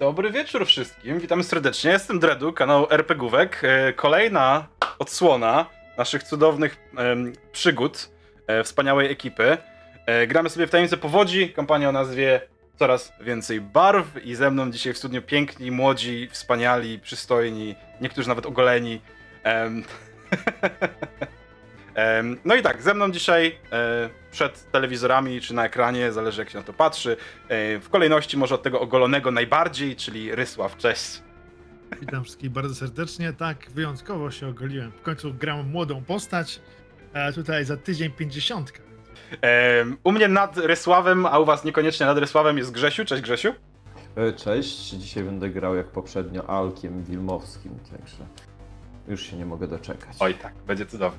Dobry wieczór wszystkim. Witamy serdecznie. Jestem Dredu, kanał RPGówek. E, Kolejna odsłona naszych cudownych przygód e, wspaniałej ekipy. E, Gramy sobie w tajemnicę powodzi, kampania o nazwie Coraz więcej barw i ze mną dzisiaj w studniu piękni, młodzi, wspaniali, przystojni, niektórzy nawet ogoleni. Em, No i tak, ze mną dzisiaj e, przed telewizorami czy na ekranie, zależy jak się na to patrzy. e, W kolejności może od tego ogolonego najbardziej, czyli Rysław. Cześć. Witam wszystkich bardzo serdecznie. Tak, wyjątkowo się ogoliłem. W końcu gram młodą postać. A tutaj za tydzień pięćdziesiątka. U mnie nad Rysławem, a u was niekoniecznie nad Rysławem jest Grzesiu. Cześć Grzesiu. E, Cześć, dzisiaj będę grał jak poprzednio Alkiem Wilmowskim, także już się nie mogę doczekać. Oj tak, będzie cudownie.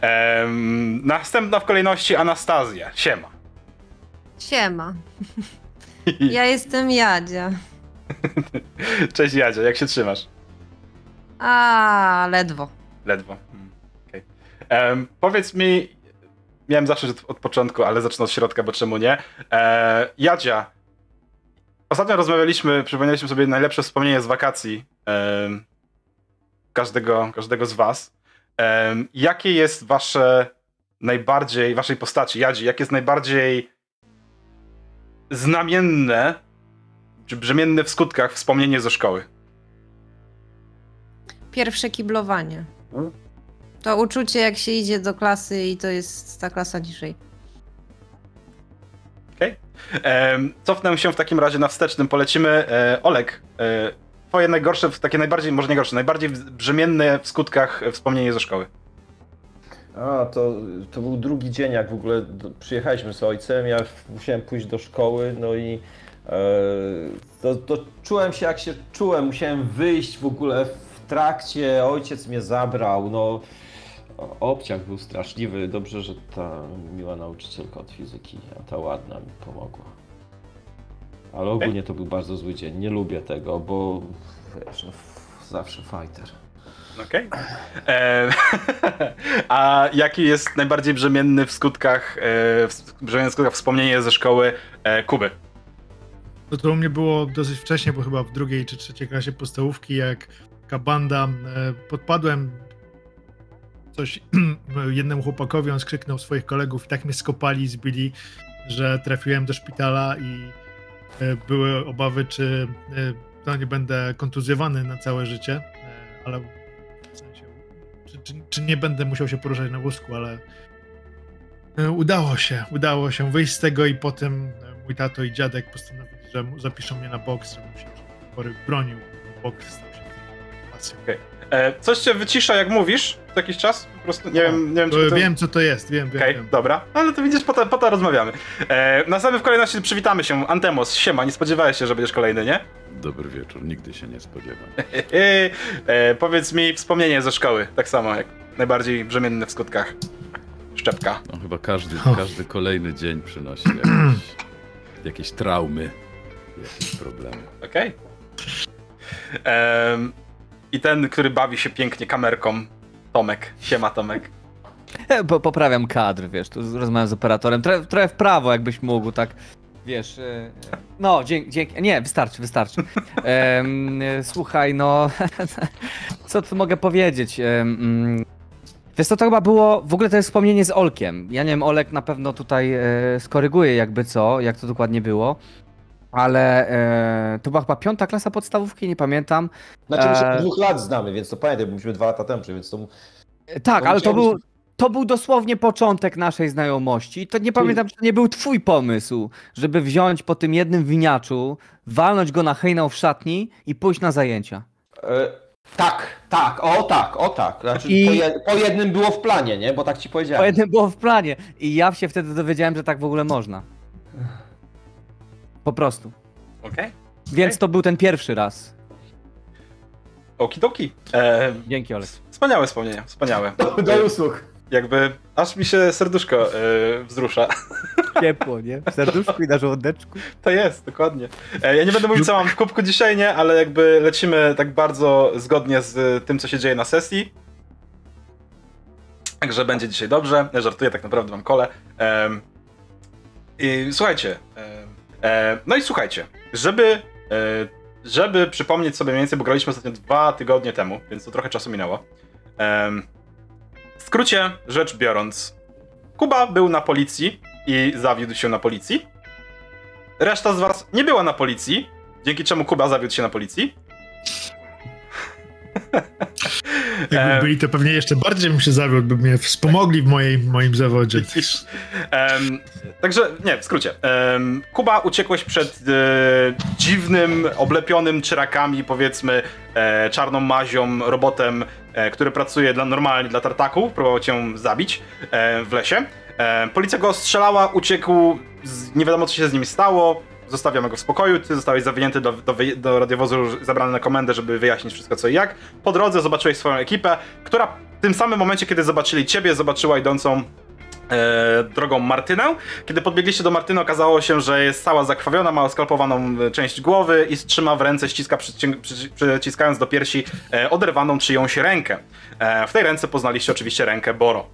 Em, Następna w kolejności Anastazja. Siema. Siema. Ja jestem Jadzia. Cześć Jadzia, jak się trzymasz? A, ledwo. Ledwo. Mm, okej. Em, powiedz mi, miałem zawsze od, od początku, ale zacznę od środka, bo czemu nie? E, Jadzia, ostatnio rozmawialiśmy, przypomnieliśmy sobie najlepsze wspomnienie z wakacji em, każdego, każdego z was. Em, jakie jest wasze najbardziej, waszej postaci, Jadzi, jakie jest najbardziej znamienne, czy brzemienne w skutkach wspomnienie ze szkoły? Pierwsze kiblowanie. To uczucie, jak się idzie do klasy i to jest ta klasa niżej. Em, Cofnę się w takim razie na wstecznym. Polecimy. E, Olek, e, twoje najgorsze, takie najbardziej, może nie gorsze, najbardziej brzemienne w skutkach e, wspomnienie ze szkoły. A, to, to był drugi dzień, jak w ogóle do, przyjechaliśmy z ojcem, ja musiałem pójść do szkoły, no i e, to, to czułem się jak się czułem, musiałem wyjść w ogóle w trakcie, ojciec mnie zabrał, no obciach był straszliwy, dobrze, że ta miła nauczycielka od fizyki, a ta ładna mi pomogła. Ale ogólnie to był bardzo zły dzień, nie lubię tego, bo wiesz, no, zawsze fighter. Okej. Em, A jaki jest najbardziej brzemienny w skutkach, e, brzemienny w skutkach wspomnienie ze szkoły e, Kuby? No to u mnie było dosyć wcześnie, bo chyba w drugiej czy trzeciej klasie podstawówki, jak taka banda, e, podpadłem coś jednemu chłopakowi, on skrzyknął swoich kolegów i tak mnie skopali, zbili, że trafiłem do szpitala i e, były obawy, czy e, to nie będę kontuzjowany na całe życie, e, ale w sensie, czy, czy, czy nie będę musiał się poruszać na wózku, ale e, udało się, udało się wyjść z tego i potem e, mój tato i dziadek postanowili, że zapiszą mnie na boks, żebym się do bronił, bo boks stał się pasją. E, Coś cię wycisza, jak mówisz co jakiś czas? Po prostu nie wiem, nie wiem czy To. Wiem, co to jest, wiem, wiem. Okej, dobra. Ale to widzisz, po to, po to rozmawiamy. E, następnie w kolejności przywitamy się. Antemos, siema, nie spodziewałeś się, że będziesz kolejny, nie? Dobry wieczór, nigdy się nie spodziewam. e, powiedz mi wspomnienie ze szkoły, tak samo jak najbardziej brzemienne w skutkach. Szczepka. No chyba każdy, każdy kolejny dzień przynosi jakieś, jakieś traumy, jakieś problemy. Okej. Em, I ten, który bawi się pięknie kamerką, Tomek. Siema, Tomek. E, Po, poprawiam kadr, wiesz, tu rozmawiam z operatorem. Trochę, trochę w prawo, jakbyś mógł, tak. Wiesz. e, No, dzięki. dzięki nie, wystarczy, wystarczy. E, słuchaj, no. Co tu mogę powiedzieć? Em, mm, Wiesz, co to chyba było. W ogóle to jest wspomnienie z Olkiem. Ja nie wiem, Olek na pewno tutaj e, skoryguje, jakby co, jak to dokładnie było. Ale e, to była chyba piąta klasa podstawówki, nie pamiętam. Znaczy my się od dwóch lat znamy, więc to pamiętaj, bo myśmy dwa lata temu, więc to E, Tak, No ale to był, to był dosłownie początek naszej znajomości. To nie pamiętam, czy to nie był twój pomysł, żeby wziąć po tym jednym winiaczu, walnąć go na hejnał w szatni i pójść na zajęcia. E, tak, tak, o tak, o tak. Znaczy, I- po, po jednym było w planie, nie? Bo tak ci To powiedziałem. jednym było w planie i ja się wtedy dowiedziałem, że tak w ogóle można. Po prostu. Okej. Więc to był ten pierwszy raz. Okidoki. E, Dzięki, Olek. wspaniałe wspomnienia, wspaniałe. Do, do usług. Jakby aż mi się serduszko e, wzrusza. Ciepło, nie? W serduszku i na żołądeczku. To jest, dokładnie. E, ja nie będę mówił, co mam w kubku dzisiaj, nie, ale jakby lecimy tak bardzo zgodnie z tym, co się dzieje na sesji. Także będzie dzisiaj dobrze. Żartuję, tak naprawdę mam kole. Em, I słuchajcie. E, no i słuchajcie, żeby żeby przypomnieć sobie mniej więcej, bo graliśmy ostatnio dwa tygodnie temu, więc to trochę czasu minęło. Em, w skrócie rzecz biorąc, Kuba był na policji i zawiódł się na policji. Reszta z was nie była na policji, dzięki czemu Kuba zawiódł się na policji. Jakby byli, to pewnie jeszcze bardziej bym się zawiódł, by mnie wspomogli w mojej, moim zawodzie. Em, także, nie, w skrócie. Em, Kuba, uciekłeś przed e, dziwnym, oblepionym czyrakami, powiedzmy, e, czarną mazią, robotem, e, który pracuje dla, normalnie dla tartaku, próbował cię zabić e, w lesie. E, policja go ostrzelała, uciekł, z, nie wiadomo co się z nim stało, zostawiamy go w spokoju, ty zostałeś zawinięty do, do, do radiowozu, zabrany na komendę, żeby wyjaśnić wszystko co i jak. Po drodze zobaczyłeś swoją ekipę, która w tym samym momencie, kiedy zobaczyli ciebie, zobaczyła idącą e, drogą Martynę. Kiedy podbiegliście do Martyny, okazało się, że jest cała zakrwawiona, ma skalpowaną e, część głowy i trzyma w ręce, ściska, przyciskając do piersi e, oderwaną czyjąś rękę. E, w tej ręce poznaliście oczywiście rękę Boro.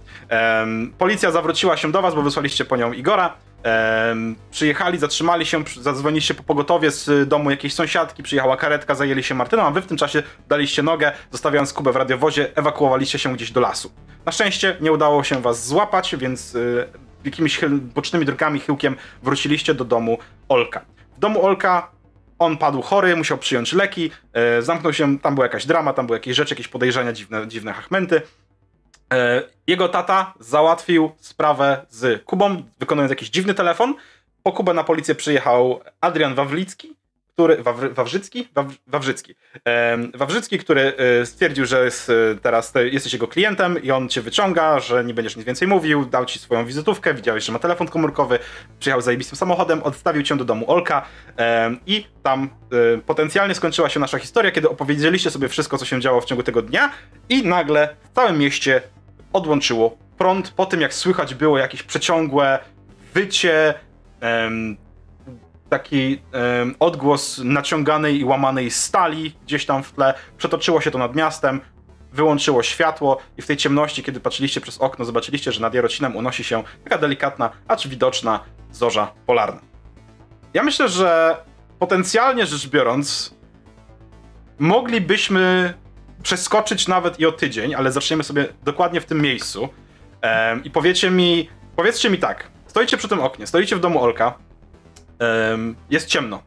Policja zawróciła się do was, bo wysłaliście po nią Igora. Em, przyjechali, zatrzymali się, zadzwoniliście po pogotowie z y, domu jakiejś sąsiadki, przyjechała karetka, zajęli się Martyną, a wy w tym czasie daliście nogę, zostawiając Kubę w radiowozie, ewakuowaliście się gdzieś do lasu. Na szczęście nie udało się was złapać, więc y, jakimiś bocznymi drogami, chyłkiem wróciliście do domu Olka. W domu Olka on padł chory, musiał przyjąć leki, e, zamknął się, tam była jakaś drama, tam były jakieś rzeczy, jakieś podejrzenia, dziwne, dziwne hachmenty. E, Jego tata załatwił sprawę z Kubą, wykonując jakiś dziwny telefon. Po Kubę na policję przyjechał Adrian Wawlicki, który, Wawrzycki? Waw, Wawrzycki. Em, Wawrzycki, który e, stwierdził, że jest, e, teraz te, jesteś jego klientem i on cię wyciąga, że nie będziesz nic więcej mówił, dał ci swoją wizytówkę, widziałeś, że ma telefon komórkowy, przyjechał zajebistym samochodem, odstawił cię do domu Olka i tam e, potencjalnie skończyła się nasza historia, kiedy opowiedzieliście sobie wszystko, co się działo w ciągu tego dnia i nagle w całym mieście odłączyło prąd po tym, jak słychać było jakieś przeciągłe wycie, em, taki em, odgłos naciąganej i łamanej stali gdzieś tam w tle. Przetoczyło się to nad miastem, wyłączyło światło i w tej ciemności, kiedy patrzyliście przez okno, zobaczyliście, że nad Jarocinem unosi się taka delikatna, acz widoczna zorza polarna. Ja myślę, że potencjalnie rzecz biorąc, moglibyśmy przeskoczyć nawet i o tydzień, ale zaczniemy sobie dokładnie w tym miejscu. I powiecie mi, powiedzcie mi tak, stoicie przy tym oknie, stoicie w domu Olka, jest ciemno.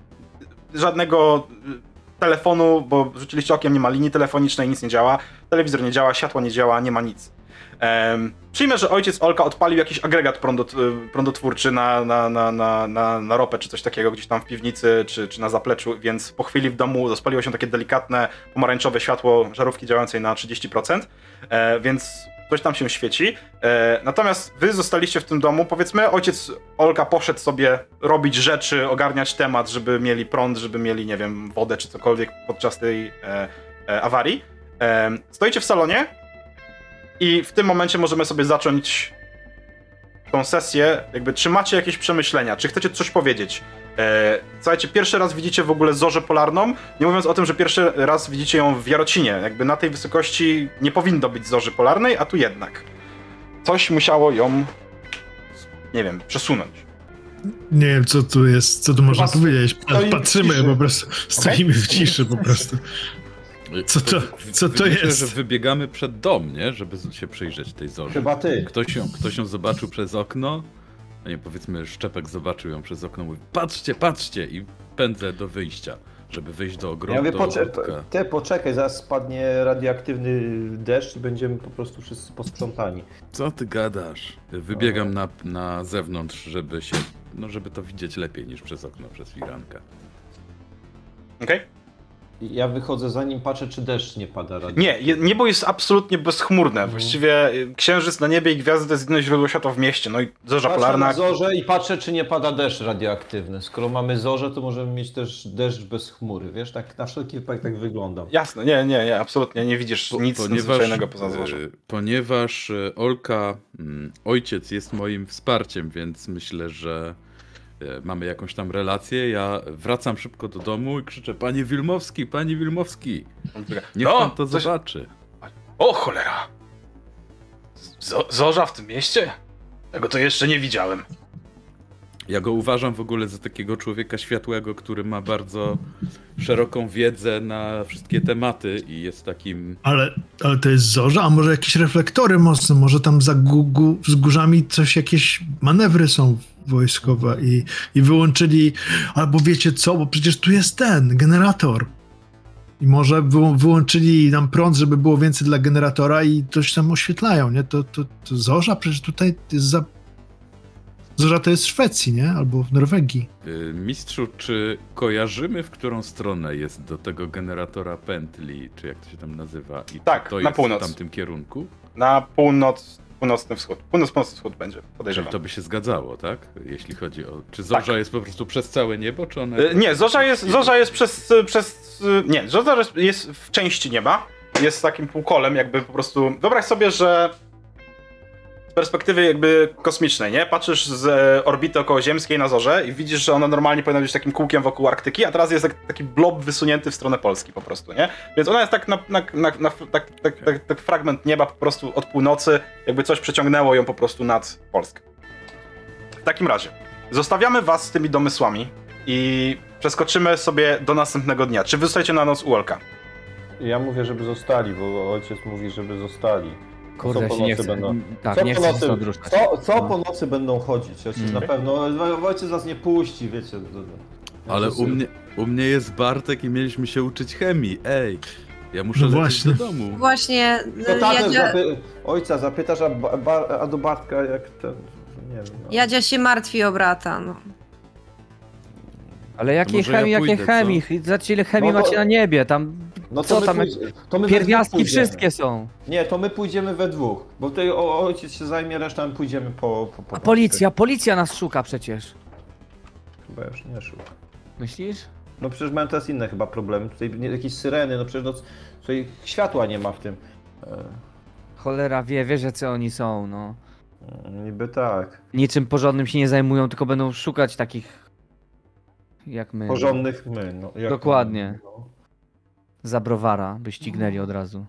Żadnego y, telefonu, bo rzuciliście okiem, nie ma linii telefonicznej, nic nie działa, telewizor nie działa, światło nie działa, nie ma nic. Em, przyjmę, że ojciec Olka odpalił jakiś agregat prądot, y, prądotwórczy na, na, na, na, na, na ropę czy coś takiego gdzieś tam w piwnicy czy, czy na zapleczu, więc po chwili w domu rozpaliło się takie delikatne pomarańczowe światło żarówki działającej na 30%, e, więc coś tam się świeci. E, natomiast wy zostaliście w tym domu, powiedzmy, ojciec Olka poszedł sobie robić rzeczy, ogarniać temat, żeby mieli prąd, żeby mieli, nie wiem, wodę czy cokolwiek podczas tej e, e, awarii. E, stoicie w salonie i w tym momencie możemy sobie zacząć tą sesję. Jakby, czy macie jakieś przemyślenia? Czy chcecie coś powiedzieć? E, słuchajcie, pierwszy raz widzicie w ogóle zorzę polarną, nie mówiąc o tym, że pierwszy raz widzicie ją w Jarocinie. Jakby na tej wysokości nie powinno być zorzy polarnej, a tu jednak. Coś musiało ją, nie wiem, przesunąć. Nie wiem, co tu jest, co tu można powiedzieć. Patrzymy po prostu, stoimy w ciszy po prostu. Co to- co to Myślę, jest? że wybiegamy przed dom, nie? Żeby się przyjrzeć tej zorze. Chyba ty. Ktoś ją, ktoś ją zobaczył przez okno, a nie powiedzmy Szczepek zobaczył ją przez okno, mówi patrzcie, patrzcie i pędzę do wyjścia, żeby wyjść do ogrodu, Ja mówię, ogródka. ty poczekaj, zaraz spadnie radioaktywny deszcz i będziemy po prostu wszyscy posprzątani. Co ty gadasz? Wybiegam na, na zewnątrz, żeby się, no żeby to widzieć lepiej niż przez okno, przez firankę. Okej? I Ja wychodzę zanim patrzę, czy deszcz nie pada radio. Nie, niebo jest absolutnie bezchmurne. Właściwie y, księżyc na niebie i gwiazdy to jest jedyne źródło światła w mieście. No i zorza Patrzę polarna. na zorzę i patrzę, czy nie pada deszcz radioaktywny. Skoro mamy zorzę, to możemy mieć też deszcz bez chmury, wiesz? Tak na wszelki wypadek tak wyglądam. Jasne, nie, nie, nie, absolutnie nie widzisz Po- nic nadzwyczajnego poza e, zorzą. Ponieważ e, Olka, mm, ojciec jest moim wsparciem, więc myślę, że mamy jakąś tam relację. Ja wracam szybko do domu i krzyczę, panie Wilmowski, panie Wilmowski, niech No, pan to coś- zobaczy. O cholera! Zo- zorza w tym mieście? Tego to jeszcze nie widziałem. Ja go uważam w ogóle za takiego człowieka światłego, który ma bardzo szeroką wiedzę na wszystkie tematy i jest takim. Ale, ale to jest zorza, a może jakieś reflektory mocne, może tam za gó- wzgórzami coś, jakieś manewry są wojskowe i, i wyłączyli, albo wiecie co, bo przecież tu jest ten, generator. I może wy, wyłączyli nam prąd, żeby było więcej dla generatora i coś tam oświetlają, nie? To, to, to zorza przecież tutaj jest za... Zorza to jest w Szwecji, nie? Albo w Norwegii. y, Mistrzu, czy kojarzymy, w którą stronę jest do tego generatora pętli, czy jak to się tam nazywa? I Tak, to na jest północ. w tamtym kierunku? Na północ, północny wschód. Północ-północny wschód będzie, Czyli podejrzewam. to by się zgadzało, tak? Jeśli chodzi o. Czy zorza Tak. jest po prostu przez całe niebo, czy ona. E, Nie, Zorza jest, Zorza jest przez, przez... Nie, Zorza jest- w części nieba. Jest takim półkolem, jakby po prostu... Wyobraź sobie, że perspektywy jakby kosmicznej, nie? Patrzysz z e, orbity okołoziemskiej na Zorze i widzisz, że ona normalnie powinna być takim kółkiem wokół Arktyki, a teraz jest tak, taki blob wysunięty w stronę Polski po prostu, nie? Więc ona jest tak na, na, na, na tak, tak, tak, tak fragment nieba po prostu od północy, jakby coś przeciągnęło ją po prostu nad Polskę. W takim razie, zostawiamy was z tymi domysłami i przeskoczymy sobie do następnego dnia. Czy wy na noc u Olka? Ja mówię, żeby zostali, bo ojciec mówi, żeby zostali. Kurde, co ja po się nie nocy chcę. będą? Tak, co nie po chcę się nocy, ruszać. co, co No. po nocy będą chodzić? Ojciec Mhm. na pewno, ojciec was nie puści, wiecie. do- Ale u mnie, u mnie jest Bartek i mieliśmy się uczyć chemii. Ej, ja muszę No lecieć właśnie. do domu. Właśnie, To tatę Jadzia, zapy... ojca zapytasz, a, ba, ba, a do Bartka jak ten, nie wiem. No. Jadzia się martwi o brata, no. Ale jakiej może ja chemii, jakiej pójdę, co? chemii? Zobaczcie ile chemii No to- macie na niebie, tam No to co my tam, pójdzie- to my we dwóch pierwiastki pójdziemy. wszystkie są. Nie, to my pójdziemy we dwóch, bo tutaj o, ojciec się zajmie, resztą my pójdziemy po... po, po A policja, policja nas szuka przecież. Chyba już nie szuka. Myślisz? No przecież mają teraz inne chyba problemy, tutaj nie, jakieś syreny, no przecież no, tutaj światła nie ma w tym. Cholera wie, wiesz jacy oni są, no. E, niby tak. Niczym porządnym się nie zajmują, tylko będą szukać takich jak my. Porządnych my, no. jak- Dokładnie. No. Za browara by ścignęli od razu.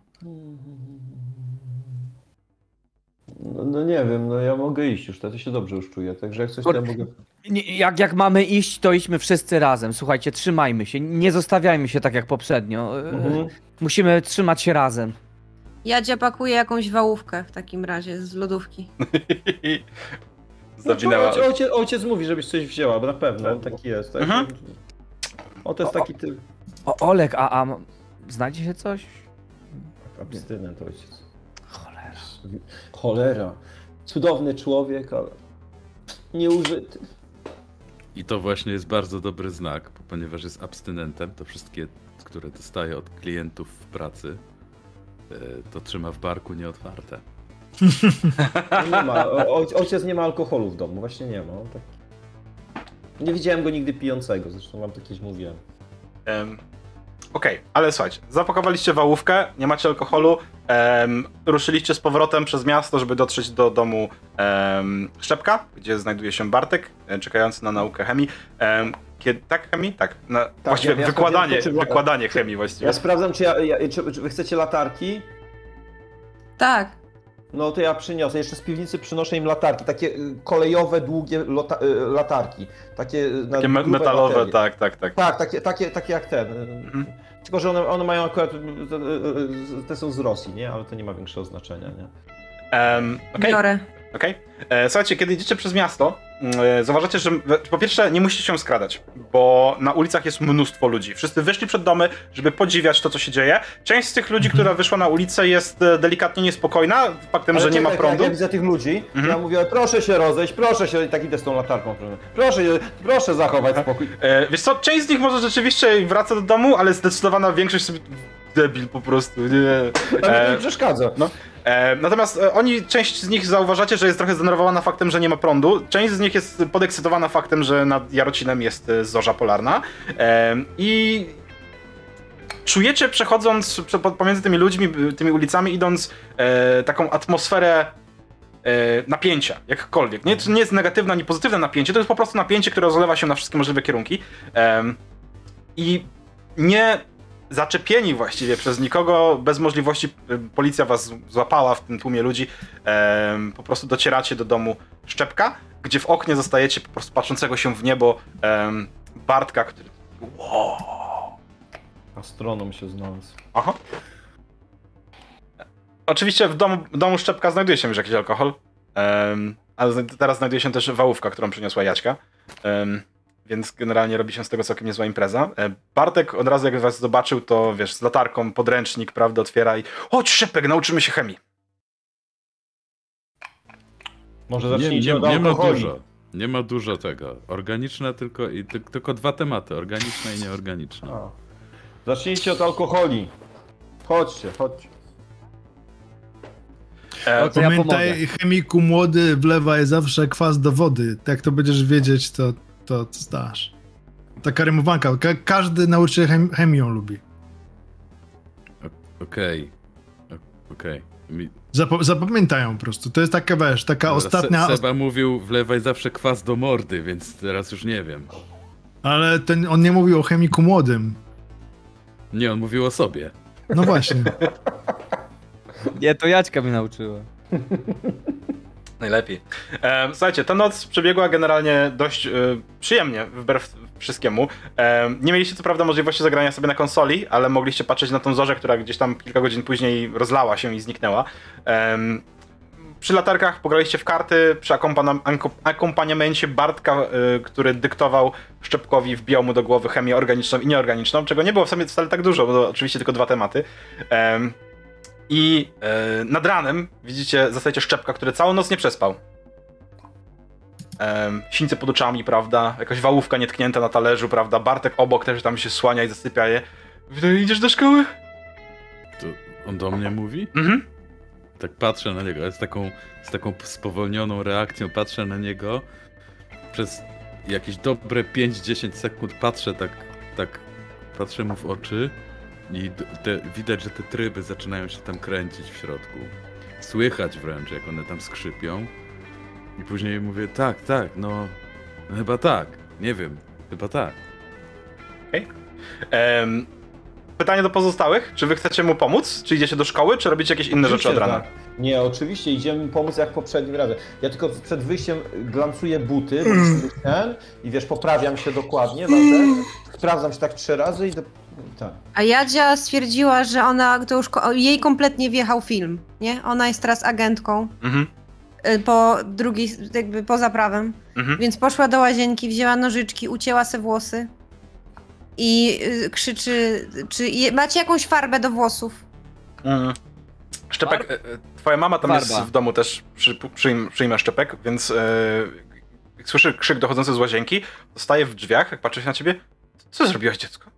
No, no nie wiem, no ja mogę iść już, to się dobrze już czuję, także jak coś to ja mogę... Nie, jak, jak mamy iść, to idźmy wszyscy razem. Słuchajcie, trzymajmy się, nie zostawiajmy się tak jak poprzednio. E, Mhm. Musimy trzymać się razem. Jadzia pakuje jakąś wałówkę w takim razie z lodówki. Zawinęła. No, ojciec, ojciec mówi, żebyś coś wzięła, bo na pewno, on taki jest. Tak? Mhm. O, to jest taki typ. O, Olek, a, a znajdzie się coś? Abstynent ojciec. Cholera. Cholera. Cudowny człowiek, ale nieużyty. I to właśnie jest bardzo dobry znak, bo ponieważ jest abstynentem, to wszystkie, które dostaje od klientów w pracy, e, to trzyma w barku nieotwarte. No Nie ma, ojciec nie ma alkoholu w domu, właśnie nie ma. Tak... Nie widziałem go nigdy pijącego, zresztą wam to kiedyś mówiłem. Em, Okej, ale słuchajcie, zapakowaliście wałówkę, nie macie alkoholu, em, ruszyliście z powrotem przez miasto, żeby dotrzeć do domu em, Szczepka, gdzie znajduje się Bartek, e, czekający na naukę chemii. Em, kiedy, tak, chemii? Tak. Na, właściwie ja- ja wykładanie, sprawdziłem, to, czy- wykładanie chemii właściwie. Ja sprawdzam, czy, ja, ja, czy, czy wy chcecie latarki. Tak, No to ja przyniosę. Jeszcze z piwnicy przynoszę im latarki. Takie y, kolejowe, długie lota, y, latarki. Takie, y, Takie me- metalowe, baterie. tak, tak, tak. Tak, takie, takie, takie jak ten. Mhm. Tylko, że one, one mają akurat. Te są z Rosji, nie? Ale to nie ma większego znaczenia, nie? Em, Okej, biorę. Okej. E, Słuchajcie, kiedy idziecie przez miasto, zauważacie, że po pierwsze nie musicie się skradać, bo na ulicach jest mnóstwo ludzi. Wszyscy wyszli przed domy, żeby podziwiać to, co się dzieje. Część z tych ludzi, która wyszła na ulicę, jest e, delikatnie niespokojna faktem, Ale że nie ma prądu. Jak ja widzę tych ludzi, Mhm. ja mówię, proszę się rozejść, proszę się, i tak idę z tą latarką. Proszę, proszę zachować spokój. E, Wiesz co, część z nich może rzeczywiście wraca do domu, ale zdecydowana większość sobie debil po prostu, nie. To mi E, nie przeszkadza. no. E, natomiast e, oni, część z nich zauważacie, że jest trochę zdenerwowana faktem, że nie ma prądu. Część z nich jest podekscytowana faktem, że nad Jarocinem jest e, zorza polarna. I czujecie przechodząc prze- po- pomiędzy tymi ludźmi, tymi ulicami, idąc taką atmosferę napięcia, jakkolwiek. Nie, to nie jest negatywne ani pozytywne napięcie, to jest po prostu napięcie, które rozlewa się na wszystkie możliwe kierunki. I nie zaczepieni właściwie przez nikogo, bez możliwości, y, policja was złapała w tym tłumie ludzi, po prostu docieracie do domu Szczepka, gdzie w oknie zostajecie po prostu patrzącego się w niebo Bartka, który... Wow. Astronom się znalazł. Aha. Oczywiście w domu, w domu Szczepka znajduje się już jakiś alkohol, ale teraz znajduje się też wałówka, którą przyniosła Jaćka. Więc generalnie robi się z tego całkiem niezła impreza. E, Bartek od razu jak was zobaczył, to wiesz, z latarką, podręcznik, prawda, otwiera i chodź Szczepek, nauczymy się chemii. Może Nie, zacznijcie nie, od nie ma dużo. Nie ma dużo tego. Organiczne tylko i ty, tylko dwa tematy, organiczne i nieorganiczne. A. Zacznijcie od alkoholi. Chodźcie, chodźcie. E, To ja Pamiętaj, pomogę. chemiku młody wlewaj zawsze kwas do wody. Jak to będziesz wiedzieć, to, to zdasz. Taka rymowanka. Ka każdy nauczyciel chem chemią lubi. Okej. O- Okej. Mi- Zapo zapamiętają po prostu. To jest taka, wiesz, taka Dobra, ostatnia... Se, Seba mówił, wlewaj zawsze kwas do mordy, więc teraz już nie wiem. Ale ten, on nie mówił o chemiku młodym. Nie, on mówił o sobie. No właśnie. Nie, to Jaćka mnie nauczyła. Najlepiej. E, słuchajcie, ta noc przebiegła generalnie dość e, przyjemnie, wbrew wszystkiemu. E, nie mieliście co prawda możliwości zagrania sobie na konsoli, ale mogliście patrzeć na tą zorzę, która gdzieś tam kilka godzin później rozlała się i zniknęła. Przy latarkach pograliście w karty, przy akompaniamencie Bartka, e, który dyktował Szczepkowi, wbijał mu do głowy chemię organiczną i nieorganiczną, czego nie było w sumie wcale tak dużo, bo oczywiście tylko dwa tematy. I e, nad ranem widzicie, zostajecie Szczepka, który całą noc nie przespał. Um, sińce pod oczami, prawda? Jakaś wałówka nietknięta na talerzu, prawda? Bartek obok też tam się słania i zasypia je. Wy idziesz do szkoły? To on do mnie mówi? Mhm. Tak patrzę na niego, z taką, z taką spowolnioną reakcją patrzę na niego. Przez jakieś dobre 5-10 sekund patrzę tak, tak, patrzę mu w oczy i te, widać, że te tryby zaczynają się tam kręcić w środku. Słychać wręcz, jak one tam skrzypią. I później mówię, tak, tak, no, no chyba tak, nie wiem, chyba tak. Em, pytanie do pozostałych. Czy wy chcecie mu pomóc? Czy idziecie do szkoły, czy robicie jakieś inne rzeczy od Oczywiście, rana? tak. Nie, oczywiście, idziemy pomóc jak poprzednim razem. Ja tylko przed wyjściem glancuję buty, ten, i wiesz, poprawiam się dokładnie, ważę, sprawdzam się tak trzy razy i do... tak. A Jadzia stwierdziła, że ona, to już jej kompletnie wjechał film, nie? Ona jest teraz agentką Mhm. y, po drugiej, jakby poza prawem. Mhm. Więc poszła do łazienki, wzięła nożyczki, ucięła se włosy i y, krzyczy, czy je, macie jakąś farbę do włosów? Mm. Szczepek, e, e, twoja mama tam jest Farba. w domu też, przy, przyjm, przyjmę Szczepek, więc e, jak słyszy krzyk dochodzący z łazienki, staje w drzwiach, jak patrzy się na ciebie. Co zrobiłaś, dziecko?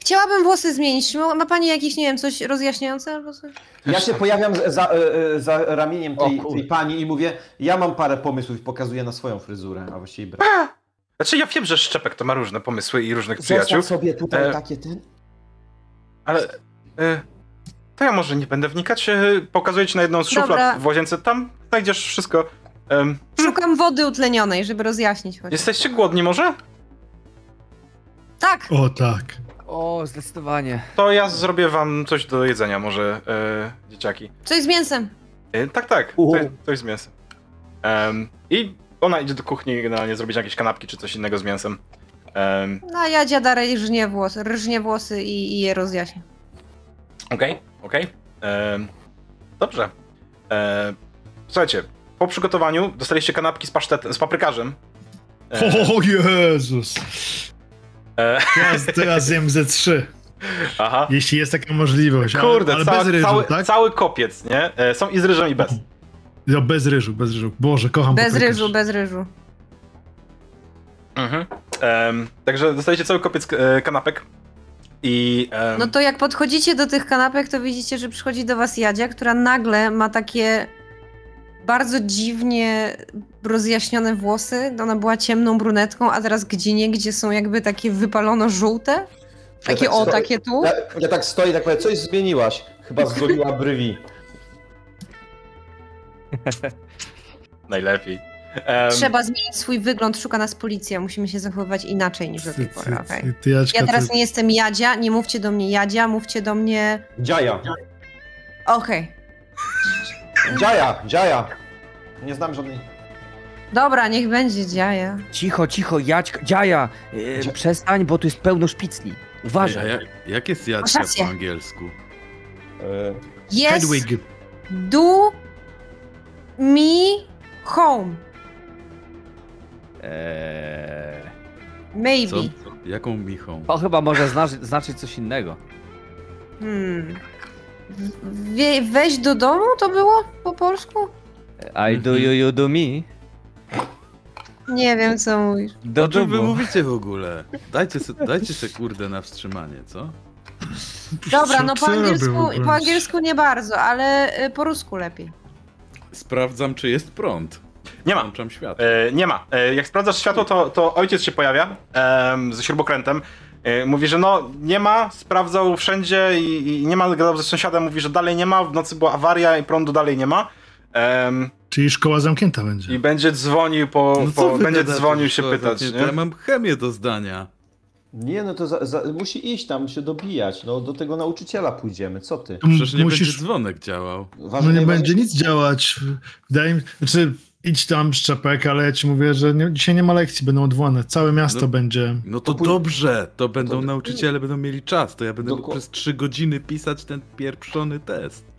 Chciałabym włosy zmienić. Ma ma pani jakieś, nie wiem, coś rozjaśniające albo coś? Ja się pojawiam za, za, e, ramieniem tej, tej pani i mówię, ja mam parę pomysłów i pokazuję na swoją fryzurę, a właściwie brak. Znaczy ja wiem, że Szczepek to ma różne pomysły i różnych przyjaciół, Zostaw sobie tutaj E, takie ten... ale e, to ja może nie będę wnikać. E, pokazuję ci na jedną z szuflad Dobra. w łazience, tam znajdziesz wszystko. Em, Szukam wody utlenionej, żeby rozjaśnić chociaż. jesteście głodni może? Tak! O tak. O, zdecydowanie. To ja zrobię wam coś do jedzenia może, e, dzieciaki. Coś z mięsem. E, tak, tak, coś, coś z mięsem. Em, I ona idzie do kuchni generalnie zrobić jakieś kanapki czy coś innego z mięsem. Em, No a Jadzia dalej rżnie włosy, rżnie włosy i, i je rozjaśnia. Okej, okej. Em, Dobrze. E, Słuchajcie, po przygotowaniu dostaliście kanapki z pasztetem, z paprykarzem. E, O Jezus. E, Teraz, teraz jem ze trzy. aha. Jeśli jest taka możliwość. ale- Kurde, ale, cała, bez ryżu, cały, tak? cały kopiec, nie? E, Są i z ryżem i bez. No, bez ryżu, bez ryżu. Boże, kocham Bez paprykarz. ryżu, bez ryżu. Mhm. Em, Także dostaliście cały kopiec e, kanapek. I em, No to jak podchodzicie do tych kanapek, to widzicie, że przychodzi do was Jadzia, która nagle ma takie bardzo dziwnie rozjaśnione włosy. Ona była ciemną brunetką, a teraz gdzie nie, gdzie są jakby takie wypalono-żółte. Takie tak o, stoję. takie tu. Ja, ja tak stoję i tak mówię, coś zmieniłaś. Chyba zgoliła brwi. najlepiej. Em, Trzeba zmienić swój wygląd, szuka nas policja. Musimy się zachowywać inaczej niż do tej pory, Jaćka, Ja teraz ty, nie jestem Jadzia, nie mówcie do mnie Jadzia, mówcie do mnie... Dziaja. Okej. Dziaja, dziaja. Nie znam żadnej... Dobra, niech będzie dziaja. Cicho, cicho, Jaćka, dziaja, Dzia- przestań, bo tu jest pełno szpicli. A Uważaj. jak, jak jest Masz jadka rację. po angielsku? E, Jest Hedwig. do me home. Eee, Maybe. Co? Jaką michą? to chyba może znaczy, znaczyć coś innego. Hmm. Wie, weź do domu to było po polsku? I do you, you do me. Nie wiem co mówisz. Do O czym wy mówicie w ogóle? Dajcie se, dajcie se kurde na wstrzymanie, co? Dobra, no po angielsku, po angielsku nie bardzo, ale y, po rusku lepiej. Sprawdzam, czy jest prąd. Nie ma. Włączam światło. E, nie ma. E, jak sprawdzasz światło, to, to ojciec się pojawia em, ze śrubokrętem. E, mówi, że no nie ma, sprawdzał wszędzie i, i nie ma, gadał ze sąsiadem, mówi, że dalej nie ma, w nocy była awaria i prądu dalej nie ma. Em, Czyli szkoła zamknięta będzie. I będzie dzwonił po, No po będzie dzwonił się pytać, zamknięta? Ja nie? mam chemię do zdania. Nie, no to za, za, musi iść tam, się dobijać. No do tego nauczyciela pójdziemy, co ty? Przecież nie musisz, będzie dzwonek działał. Ważne no nie będzie nic działać. Wydaje mi znaczy idź tam szczepek, ale ja ci mówię, że nie, dzisiaj nie ma lekcji, będą odwołane. Całe miasto No. będzie. No to To pój- dobrze, to będą to- nauczyciele, będą mieli czas, to ja będę mógł Doko- przez trzy godziny pisać ten pieprzony test.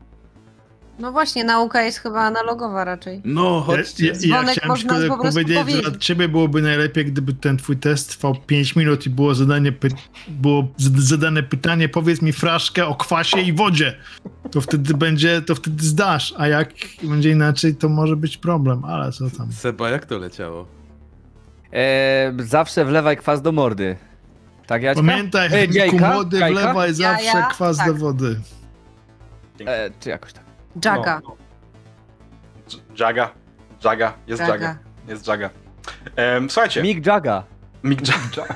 No właśnie, nauka jest chyba analogowa raczej. No, chodźcie. Ja, ja, chciałem można tylko po prostu powiedzieć, że powiedzieć. dla ciebie byłoby najlepiej, gdyby ten twój test trwał 5 minut i było zadanie py- było zadane pytanie, powiedz mi fraszkę o kwasie i wodzie. To wtedy będzie, to wtedy zdasz, a jak będzie inaczej, to może być problem, ale co tam. Seba, jak to leciało? Eee, zawsze wlewaj kwas do mordy. Tak, Jaćka? Pamiętaj, E, Henryku, jajka? młody Jajka? wlewaj zawsze kwas Tak. do wody. E, czy jakoś tak. Jaga. Dż- Jaga, Jaga, jest Jaga, Jaga. jest Jaga. Em, słuchajcie, Mick Jaga. Mick Jaga.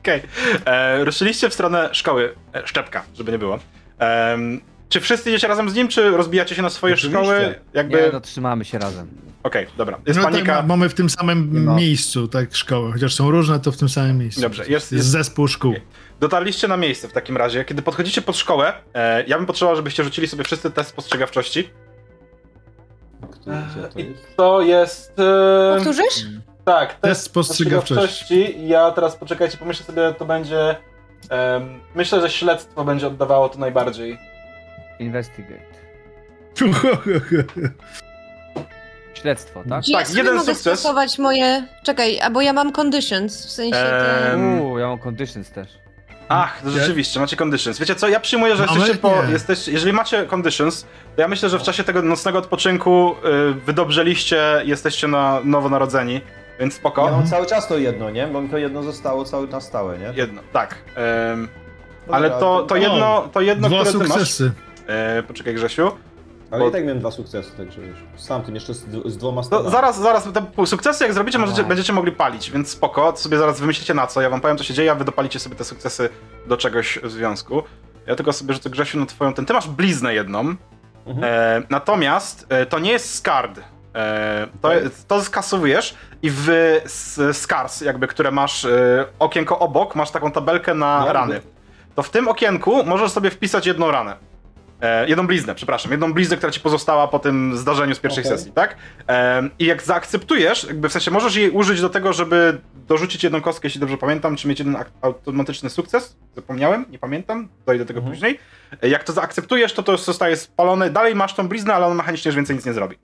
Okej, E, ruszyliście w stronę szkoły, e, Szczepka, żeby nie było. Em, czy wszyscy idziecie razem z nim, czy rozbijacie się na swoje Oczywiście. szkoły? Jakby, Nie, okej, no trzymamy się razem. dobra, jest no tak, panika. ma- mamy w tym samym ma. miejscu, tak, szkoły. Chociaż są różne, to w tym samym miejscu. Dobrze, jest- jest, jest- zespół szkół. Okej. Dotarliście na miejsce w takim razie. Kiedy podchodzicie pod szkołę, e, ja bym potrzebował, żebyście rzucili sobie wszyscy test spostrzegawczości. To I jest? to jest... E, Powtórzysz? tak, test Test spostrzegawczości. Ja teraz poczekajcie, pomyślę sobie, to będzie... em, myślę, że śledztwo będzie oddawało to najbardziej. Investigate. Śledztwo, tak? Ja Tak, sobie jeden mogę sukces. stosować moje... Czekaj, a bo ja mam conditions, w sensie te... Em, Uuu, ja mam conditions też. Ach, to rzeczywiście, macie conditions. Wiecie co, ja przyjmuję, że jesteście po... Jesteś, jeżeli macie conditions, to ja myślę, że w czasie tego nocnego odpoczynku y, wydobrzeliście, jesteście na nowonarodzeni, więc spoko. Ja mam cały czas to jedno, nie? Bo mi to jedno zostało cały na stałe, nie? Jedno, tak. Em, Dobra, ale to, to jedno, to jedno które ty masz... sukcesy. E, poczekaj Grzesiu. Ale bo- i tak miałem dwa sukcesy, także już. Z tamtym jeszcze z, z dwoma To stanami. zaraz, zaraz, te sukcesy jak zrobicie, możecie, będziecie mogli palić, więc spoko, to sobie zaraz wymyślicie na co, ja wam powiem co się dzieje, a wy dopalicie sobie te sukcesy do czegoś w związku. Ja tylko sobie rzucę Grzesiu na twoją, ten, ty masz bliznę jedną, Mhm. e, natomiast e, to nie jest skard. E, to, to skasowujesz i w s- scars, jakby, które masz e, okienko obok, masz taką tabelkę na Ja rany. To w tym okienku możesz sobie wpisać jedną ranę. E, jedną bliznę, przepraszam, jedną bliznę, która ci pozostała po tym zdarzeniu z pierwszej Okej. sesji, tak? E, I jak zaakceptujesz, jakby w sensie możesz jej użyć do tego, żeby dorzucić jedną kostkę, jeśli dobrze pamiętam, czy mieć jeden automatyczny sukces. Zapomniałem, nie pamiętam, dojdę do tego Mhm. później. E, jak to zaakceptujesz, to to zostaje spalone. Dalej masz tą bliznę, ale on mechanicznie już więcej nic nie zrobi.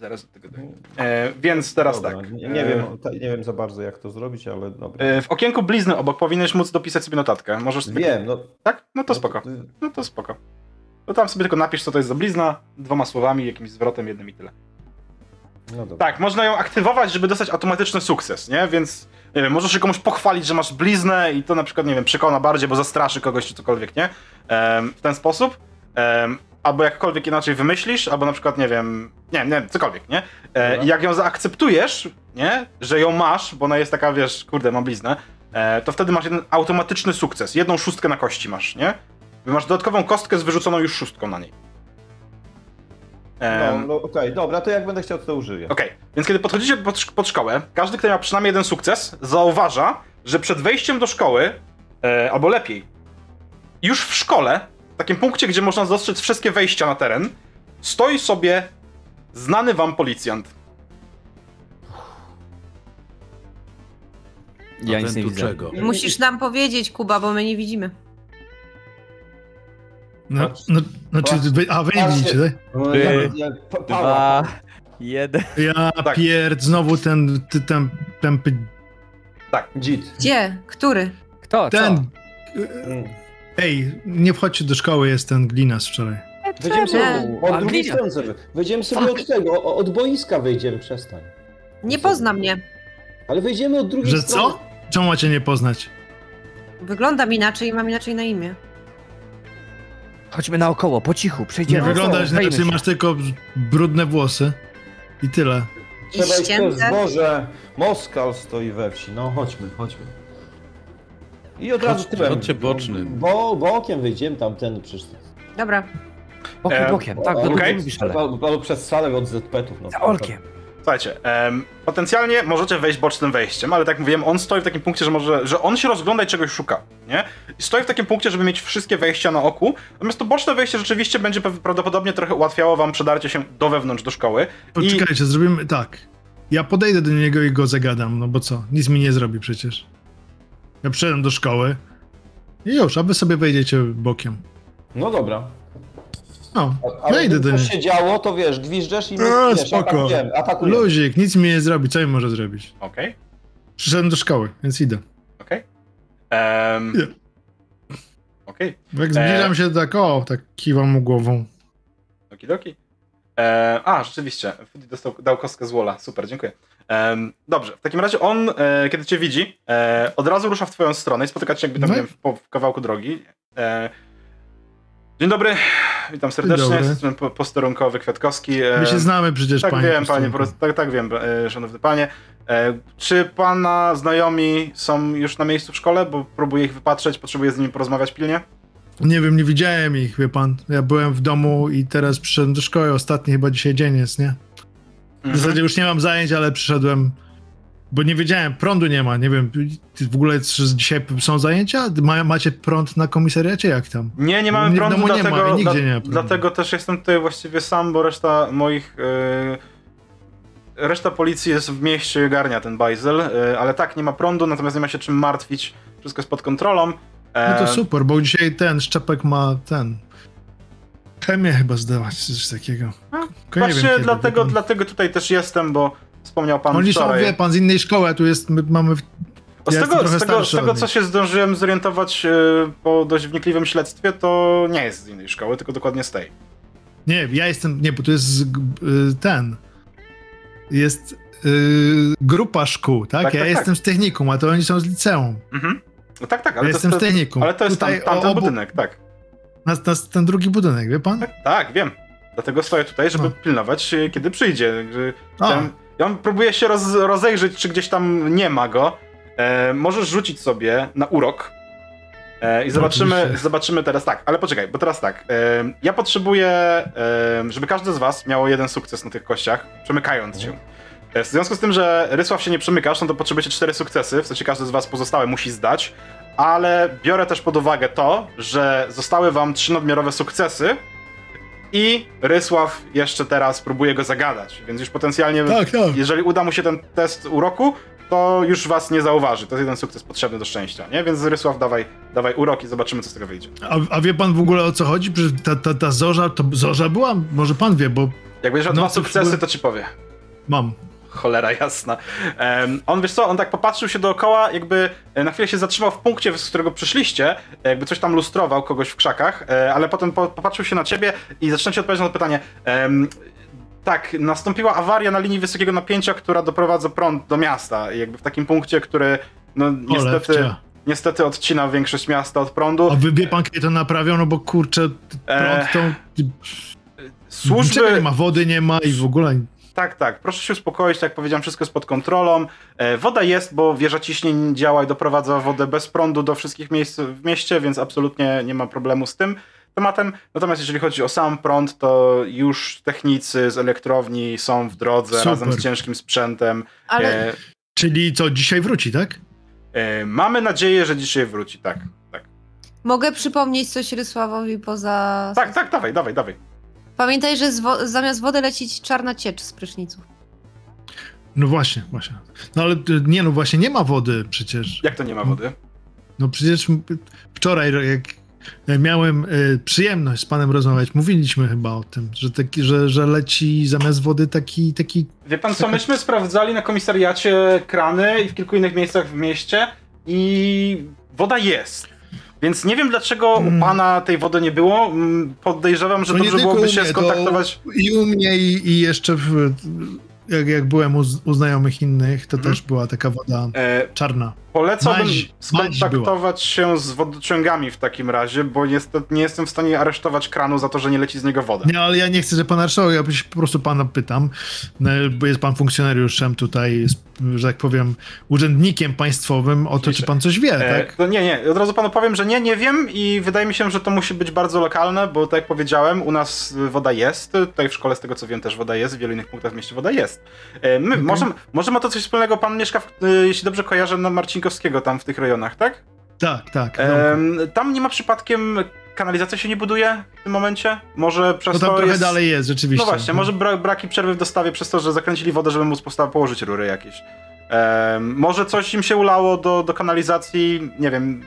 Zaraz do tego dojdę. E, więc teraz Dobra, tak. Nie, nie, E, wiem, ta- nie wiem za bardzo jak to zrobić, ale dobra. e, w okienku blizny obok powinieneś móc dopisać sobie notatkę. Możesz sobie... Wiem, no. Tak? No to no spoko. No to spoko. To tam sobie tylko napisz, co to jest za blizna, dwoma słowami, jakimś zwrotem, jednym i tyle. No dobra. Tak, można ją aktywować, żeby dostać automatyczny sukces, nie? Więc, nie wiem, możesz się komuś pochwalić, że masz bliznę i to na przykład, nie wiem, przekona bardziej, bo zastraszy kogoś czy cokolwiek, nie? Em, w ten sposób. Em, albo jakkolwiek inaczej wymyślisz, albo na przykład, nie wiem, nie wiem, nie wiem, cokolwiek, nie? E, jak ją zaakceptujesz, nie? Że ją masz, bo ona jest taka, wiesz, kurde, mam bliznę, e, to wtedy masz jeden automatyczny sukces. Jedną szóstkę na kości masz, nie? Masz dodatkową kostkę z wyrzuconą już szóstką na niej. No, no okej, dobra, to jak będę chciał, to, użyję. Okej, więc kiedy podchodzicie pod, pod szkołę, każdy, kto miał przynajmniej jeden sukces, zauważa, że przed wejściem do szkoły, e, albo lepiej, już w szkole, takim punkcie, gdzie można dostrzec wszystkie wejścia na teren, stoi sobie znany wam policjant. Ja nic ten nie widzę. czego? Musisz nam powiedzieć, Kuba, bo my nie widzimy. No, no, znaczy, wy, a wy nie widzicie, tak? No, Dwa, jeden. Ja Tak. pierd, znowu ten, ty- ten tępy, Dzid. Gdzie? Który? Kto? ten, Co? Ej, nie wchodźcie do szkoły, jest ten glinas wczoraj. Wejdziemy sobie od drugiej glina. strony sobie. Wejdziemy sobie od tego, o- od boiska wejdziemy, przestań. Nie pozna mnie. Ale wejdziemy od drugiej Że strony. co? Czemu macie nie poznać? Wyglądam inaczej i mam inaczej na imię. Chodźmy naokoło, po cichu, Nie przejdziemy. wyglądasz Wejmy inaczej, się. masz tylko brudne włosy. I tyle. Trzeba iść ścięte. zboże. Moskal stoi we wsi. No chodźmy, chodźmy. I od razu Chodźcie, tyłem. chodźcie bocznym. Bo, bokiem wyjdziemy tamten przecież. Dobra. Bokiem, E, bokiem, tak, okej. okay. mówisz, ale. Albo, albo przez salę od ZP-ów. No. Za olkiem. Słuchajcie, em, potencjalnie możecie wejść bocznym wejściem, ale tak jak mówiłem, on stoi w takim punkcie, że może, że on się rozgląda i czegoś szuka, nie? I stoi w takim punkcie, żeby mieć wszystkie wejścia na oku, natomiast to boczne wejście rzeczywiście będzie pew- prawdopodobnie trochę ułatwiało wam przedarcie się do wewnątrz do szkoły. Poczekajcie, zrobimy tak. Ja podejdę do niego i go zagadam, no bo co? Nic mi nie zrobi przecież. Ja przyszedłem do szkoły i już, a wy sobie wejdziecie bokiem. no dobra. No, A- wejdę gdyby do niego. się działo, to wiesz, gwiżdżesz i my A, wiesz, spoko. atakujemy. atakujemy. Luzik, nic mi nie zrobi, co mi może zrobić? Okej, Przyszedłem do szkoły, więc idę. okej. Em, Nie. Okej, Jak zbliżam się tak, o, tak kiwam mu głową. okidoki. E, a, rzeczywiście, Foodie dostał, dał kostkę z Wola, super, dziękuję. Dobrze, w takim razie on, e, kiedy cię widzi, e, od razu rusza w twoją stronę i spotyka cię jakby tam, No. wiem, po, kawałku drogi. E, dzień dobry, witam serdecznie, jestem po- posterunkowy Kwiatkowski. My się znamy przecież, tak panie. wiem, panie, tak, tak wiem, szanowny panie. Czy pana znajomi są już na miejscu w szkole, bo próbuję ich wypatrzeć, potrzebuję z nimi porozmawiać pilnie? Nie wiem, nie widziałem ich, wie pan. Ja byłem w domu i teraz przyszedłem do szkoły. Ostatni chyba dzisiaj dzień jest, nie? W zasadzie już nie mam zajęć, ale przyszedłem, bo nie wiedziałem, prądu nie ma, nie wiem, w ogóle czy dzisiaj są zajęcia? Ma, macie prąd na komisariacie, jak tam? Nie, nie mamy prądu, nie ma dlatego, i nigdzie dla- nie ma prądu. dlatego też jestem tutaj właściwie sam, bo reszta moich... e, reszta policji jest w mieście i ogarnia ten bajzel, e, ale tak, nie ma prądu, natomiast nie ma się czym martwić, wszystko jest pod kontrolą. E, No to super, bo dzisiaj ten Szczepek ma ten... Chemię chyba zdawać, coś takiego. No, wiem Właśnie kiedy, dlatego, pan. dlatego tutaj też jestem, bo wspomniał pan Oni wczoraj. wie pan, z innej szkoły, a tu jest, my mamy... W... Z Ja tego, z tego, z tego co się zdążyłem zorientować e, po dość wnikliwym śledztwie, to nie jest z innej szkoły, tylko dokładnie z tej. Nie, ja jestem, nie, bo to jest y, ten... Jest y, grupa szkół, tak? Tak, ja tak, jestem z technikum, a to oni są z liceum. Mhm. No tak, tak, ale ja to, jestem to, z technikum. ale to jest tam, tamten obu- budynek, tak. Na, na, ten drugi budynek, wie pan? tak. Tak, wiem. Dlatego stoję tutaj, żeby No. pilnować, e, kiedy przyjdzie. Tam, ja próbuję się roz, rozejrzeć, czy gdzieś tam nie ma go. E, możesz rzucić sobie na urok. E, I zobaczymy, oczywiście. zobaczymy teraz tak, ale poczekaj, bo teraz tak. E, ja potrzebuję, e, żeby każdy z was miało jeden sukces na tych kościach, przemykając się. E, W związku z tym, że Rysław się nie przemykasz, no to potrzebujecie cztery sukcesy, w sensie każdy z was pozostałe musi zdać, ale biorę też pod uwagę to, że zostały wam trzy nadmiarowe sukcesy i Rysław jeszcze teraz próbuje go zagadać, więc już potencjalnie, Tak, tak. jeżeli uda mu się ten test uroku, to już was nie zauważy. To jest jeden sukces potrzebny do szczęścia, nie? Więc Rysław, dawaj, dawaj urok i zobaczymy, co z tego wyjdzie. A, a wie pan w ogóle o co chodzi? Przecież ta, ta, ta zorza, to zorza była? Może pan wie, bo Jak będziesz No, dwa sukcesy, to ci powie. mam. Cholera jasna. Em, on, wiesz co, on tak popatrzył się dookoła, jakby e, na chwilę się zatrzymał w punkcie, z którego przyszliście, e, jakby coś tam lustrował kogoś w krzakach, e, ale potem po, popatrzył się na ciebie i zaczyna ci odpowiadać na to pytanie. Em, tak, nastąpiła awaria na linii wysokiego napięcia, która doprowadza prąd do miasta. Jakby w takim punkcie, który no niestety, niestety odcina większość miasta od prądu. A wy wie pan, kiedy to naprawią? No bo kurczę, prąd to... Niczego Służby, nie ma, wody nie ma i w ogóle... Tak, tak. Proszę się uspokoić, tak jak powiedziałem, wszystko jest pod kontrolą. E, woda jest, bo wieża ciśnień działa i doprowadza wodę bez prądu do wszystkich miejsc w mieście, więc absolutnie nie ma problemu z tym. tematem. Natomiast jeżeli chodzi o sam prąd, to już technicy z elektrowni są w drodze Super. razem z ciężkim sprzętem. Ale E, Czyli co, dzisiaj wróci, tak? e, mamy nadzieję, że dzisiaj wróci, tak. Tak, mogę przypomnieć coś Rysławowi poza... tak, tak dawaj, dawaj, dawaj. Pamiętaj, że wo- zamiast wody lecić czarna ciecz z prysznicu. No właśnie, właśnie. No ale y, nie, no właśnie nie ma wody przecież. Jak to nie ma wody? No przecież m- wczoraj, jak miałem y, przyjemność z panem rozmawiać, mówiliśmy chyba o tym, że, taki, że, że leci zamiast wody taki, taki Wie pan co, myśmy sprawdzali na komisariacie krany i w kilku innych miejscach w mieście i woda jest. Więc nie wiem dlaczego u Mm. pana tej wody nie było. Mm, Podejrzewam, że To dobrze byłoby się mnie, skontaktować. I u mnie, i, i jeszcze w, jak, jak byłem u, u znajomych innych, to Mhm. też była taka woda E, czarna. Polecałbym Maź- maź skontaktować się z wodociągami w takim razie, bo niestety nie jestem w stanie aresztować kranu za to, że nie leci z niego woda. Nie, ale ja nie chcę, że pan aresztował, ja po prostu pana pytam, no, bo jest pan funkcjonariuszem tutaj, że tak powiem, urzędnikiem państwowym, o to, czy pan coś wie, E, tak? to nie, nie, od razu panu powiem, że nie, nie wiem i wydaje mi się, że to musi być bardzo lokalne, bo tak jak powiedziałem, u nas woda jest, tutaj w szkole z tego co wiem też woda jest, w wielu innych punktach w mieście woda jest. E, My, Okej. może, może ma to coś wspólnego, pan mieszka, w, y, jeśli dobrze kojarzę, na Marcinkowskiego tam w tych rejonach, tak? Tak, tak. no. Em, tam nie ma przypadkiem, kanalizacja się nie buduje w tym momencie? Może przez No tam to trochę jest... dalej jest, rzeczywiście. No właśnie, może bra braki przerwy w dostawie przez to, że zakręcili wodę, żeby móc położyć rury jakieś. Em, może coś im się ulało do, do kanalizacji, nie wiem.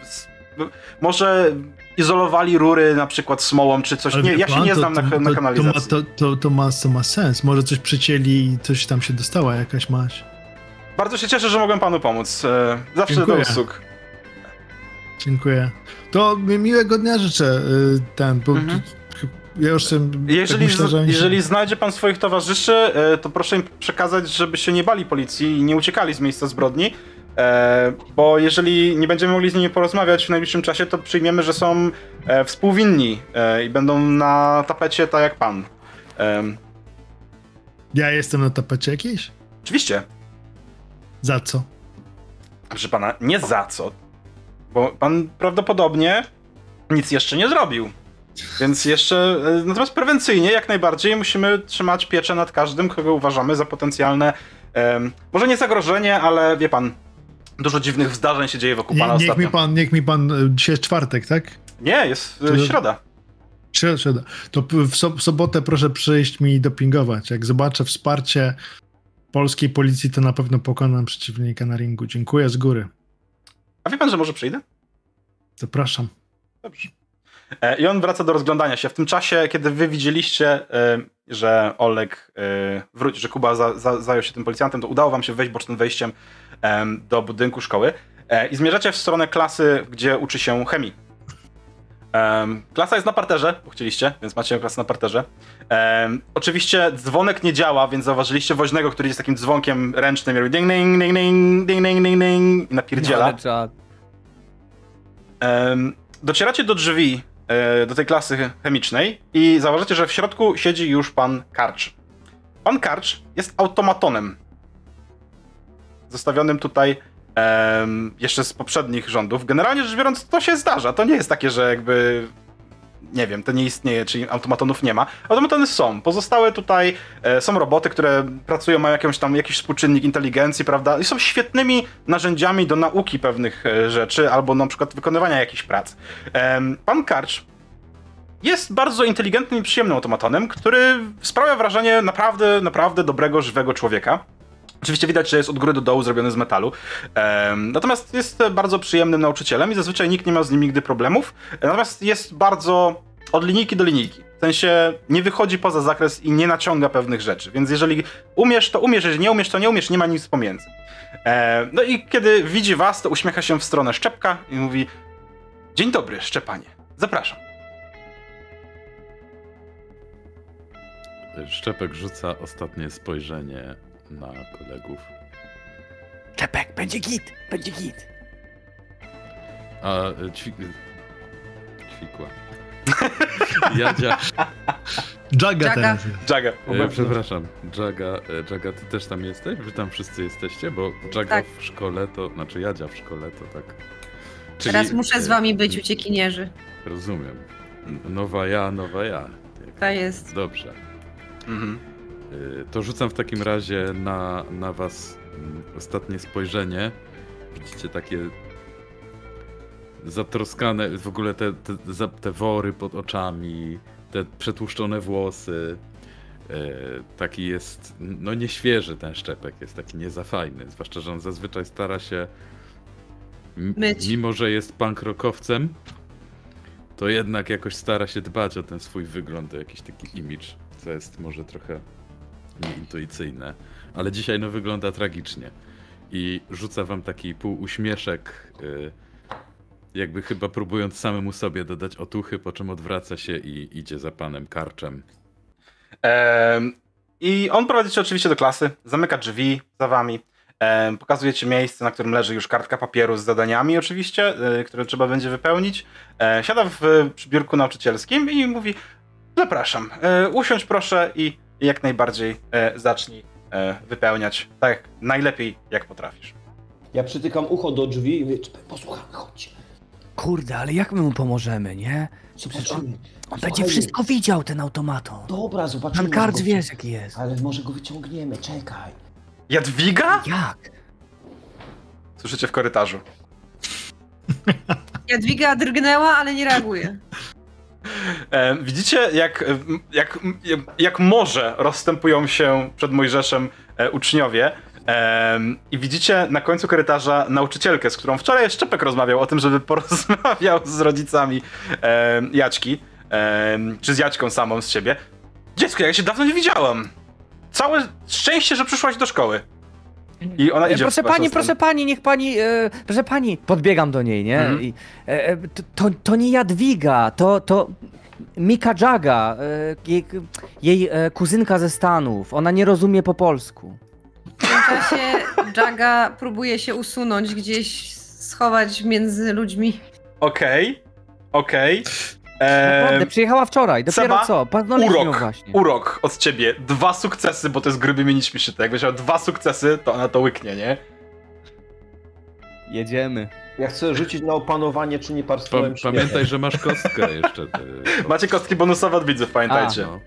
może izolowali rury na przykład smołą czy coś. Ale Nie, ja się nie to- znam na, to- na kanalizacji. To ma, to, to, ma, to ma sens. Może coś przycięli i coś tam się dostała, jakaś maść. Bardzo się cieszę, że mogłem panu pomóc. E, zawsze Dziękuję. do usług. Dziękuję. To mi- miłego dnia życzę, y, ten, bo Mhm. ja już sobie Jeżeli, tak myślę, się- jeżeli znajdzie pan swoich towarzyszy, e, to proszę im przekazać, żeby się nie bali policji i nie uciekali z miejsca zbrodni. E, bo jeżeli nie będziemy mogli z nimi porozmawiać w najbliższym czasie, to przyjmiemy, że są współwinni i będą na tapecie tak jak pan. Ja jestem na tapecie jakiejś? oczywiście, Za co? proszę pana, nie za co, bo pan prawdopodobnie nic jeszcze nie zrobił. Więc jeszcze, e, natomiast prewencyjnie jak najbardziej musimy trzymać pieczę nad każdym, kogo uważamy za potencjalne, em, może nie zagrożenie, ale wie pan, dużo dziwnych zdarzeń się dzieje wokół Nie, pana niech, ostatnio. mi pan, niech mi pan, y, dzisiaj jest czwartek, tak? Nie, jest e, Czy- środa. Środa, środa. To w, so, w sobotę proszę przyjść mi dopingować. Jak zobaczę wsparcie polskiej policji, to na pewno pokonam przeciwnika na ringu. Dziękuję z góry. A wie pan, że może przyjdę? Zapraszam. Dobrze. E, I on wraca do rozglądania się. W tym czasie, kiedy wy widzieliście, e, że Oleg e, wróci, że Kuba za, za, zajął się tym policjantem, to udało wam się wejść bocznym wejściem em, do budynku szkoły i zmierzacie w stronę klasy, gdzie uczy się chemii. Um, klasa jest na parterze, bo chcieliście, więc macie klasę na parterze. Um, oczywiście dzwonek nie działa, więc zauważyliście woźnego, który jest takim dzwonkiem ręcznym, robi ding, ding, ding, ding, ding, ding, ding, ding i napierdziela. Um, docieracie do drzwi, e, do tej klasy chemicznej i zauważycie, że w środku siedzi już pan Karcz. Pan Karcz jest automatonem. Zostawionym tutaj em, jeszcze z poprzednich rządów. Generalnie rzecz biorąc, to się zdarza. To nie jest takie, że jakby. Nie wiem, to nie istnieje, czyli automatonów nie ma. Automatony są. Pozostałe tutaj e, są roboty, które pracują, mają jakąś tam, jakiś współczynnik inteligencji, prawda? I są świetnymi narzędziami do nauki pewnych e, rzeczy, albo na przykład wykonywania jakichś prac. Em, pan Karcz jest bardzo inteligentnym i przyjemnym automatonem, który sprawia wrażenie naprawdę, naprawdę dobrego, żywego człowieka. Oczywiście widać, że jest od góry do dołu zrobiony z metalu. Natomiast jest bardzo przyjemnym nauczycielem i zazwyczaj nikt nie ma z nim nigdy problemów. Natomiast jest bardzo od linijki do linijki. W sensie nie wychodzi poza zakres i nie naciąga pewnych rzeczy. Więc jeżeli umiesz, to umiesz, jeżeli nie umiesz, to nie umiesz, nie ma nic pomiędzy. E, no i kiedy widzi was, to uśmiecha się w stronę Szczepka i mówi Dzień dobry, Szczepanie. Zapraszam. Szczepek rzuca ostatnie spojrzenie na kolegów. Czepek, będzie git, będzie git. A e, ćwi... ćwikła. Jadzia, Jaga, Jaga. teraz. Jaga. e, przepraszam, Jaga, e, Jaga, ty też tam jesteś? Wy tam wszyscy jesteście? Bo Jaga Tak. w szkole to, znaczy Jadzia w szkole to tak. Czyli, Teraz muszę z e, wami być, uciekinierzy. Rozumiem. Nowa ja, nowa ja. Ta jest. Dobrze. Mhm. Y, To rzucam w takim razie na, na was mm, ostatnie spojrzenie. Widzicie takie zatroskane, w ogóle te, te, te wory pod oczami, te przetłuszczone włosy. E, Taki jest, no nieświeży ten szczepek, jest taki niezafajny. Zwłaszcza, że on zazwyczaj stara się, Myć. mimo że jest punk rockowcem, to jednak jakoś stara się dbać o ten swój wygląd, o jakiś taki image, co jest może trochę nieintuicyjne. Ale dzisiaj no wygląda tragicznie. I rzuca wam taki półuśmieszek, y, jakby chyba próbując samemu sobie dodać otuchy, po czym odwraca się i idzie za panem karczem. Em, I on prowadzi cię oczywiście do klasy, zamyka drzwi za wami, pokazuje ci miejsce, na którym leży już kartka papieru z zadaniami oczywiście, y, które trzeba będzie wypełnić. E, Siada w przy biurku nauczycielskim i mówi zapraszam, e, usiądź proszę i jak najbardziej e, zacznij e, wypełniać tak najlepiej jak potrafisz. Ja przytykam ucho do drzwi i mówię, posłuchamy, chodź. Kurde, ale jak my mu pomożemy, nie? Przecież on, Zobaczymy. on będzie wszystko widział, ten automaton. Dobra, zobaczymy. Pan Karc wci- jaki jest. Ale może go wyciągniemy, czekaj. Jadwiga? Jak? Słyszycie w korytarzu. Jadwiga drgnęła, ale nie reaguje. E, Widzicie, jak, jak, jak morze rozstępują się przed Mojżeszem e, uczniowie. I widzicie na końcu korytarza nauczycielkę, z którą wczoraj Szczepek rozmawiał o tym, żeby porozmawiał z rodzicami Jaćki, czy z Jaćką samą z siebie. Dziecko, ja się dawno nie widziałam. Całe szczęście, że przyszłaś do szkoły. I ona E, idzie proszę pani, stronę. proszę pani, niech pani, e, proszę pani, podbiegam do niej, nie? Mhm. I, e, e, to, to, nie Jadwiga, to, to Mika Jaga, e, jej, jej e, kuzynka ze Stanów, ona nie rozumie po polsku. W tym czasie Jaga próbuje się usunąć gdzieś, schować między ludźmi. Okej, okej. Em, Naprawdę, przyjechała wczoraj, dopiero Seba, co, urok, właśnie. urok od ciebie. Dwa sukcesy, bo to jest grubymi nićmi szyte. Jakbyś miał dwa sukcesy, to ona to łyknie, nie? Jedziemy. Ja chcę rzucić na opanowanie, czy nie Pa parsknąłem pamiętaj, że masz kostkę jeszcze. Ty, Macie kostki bonusowe od widzów, pamiętajcie. no.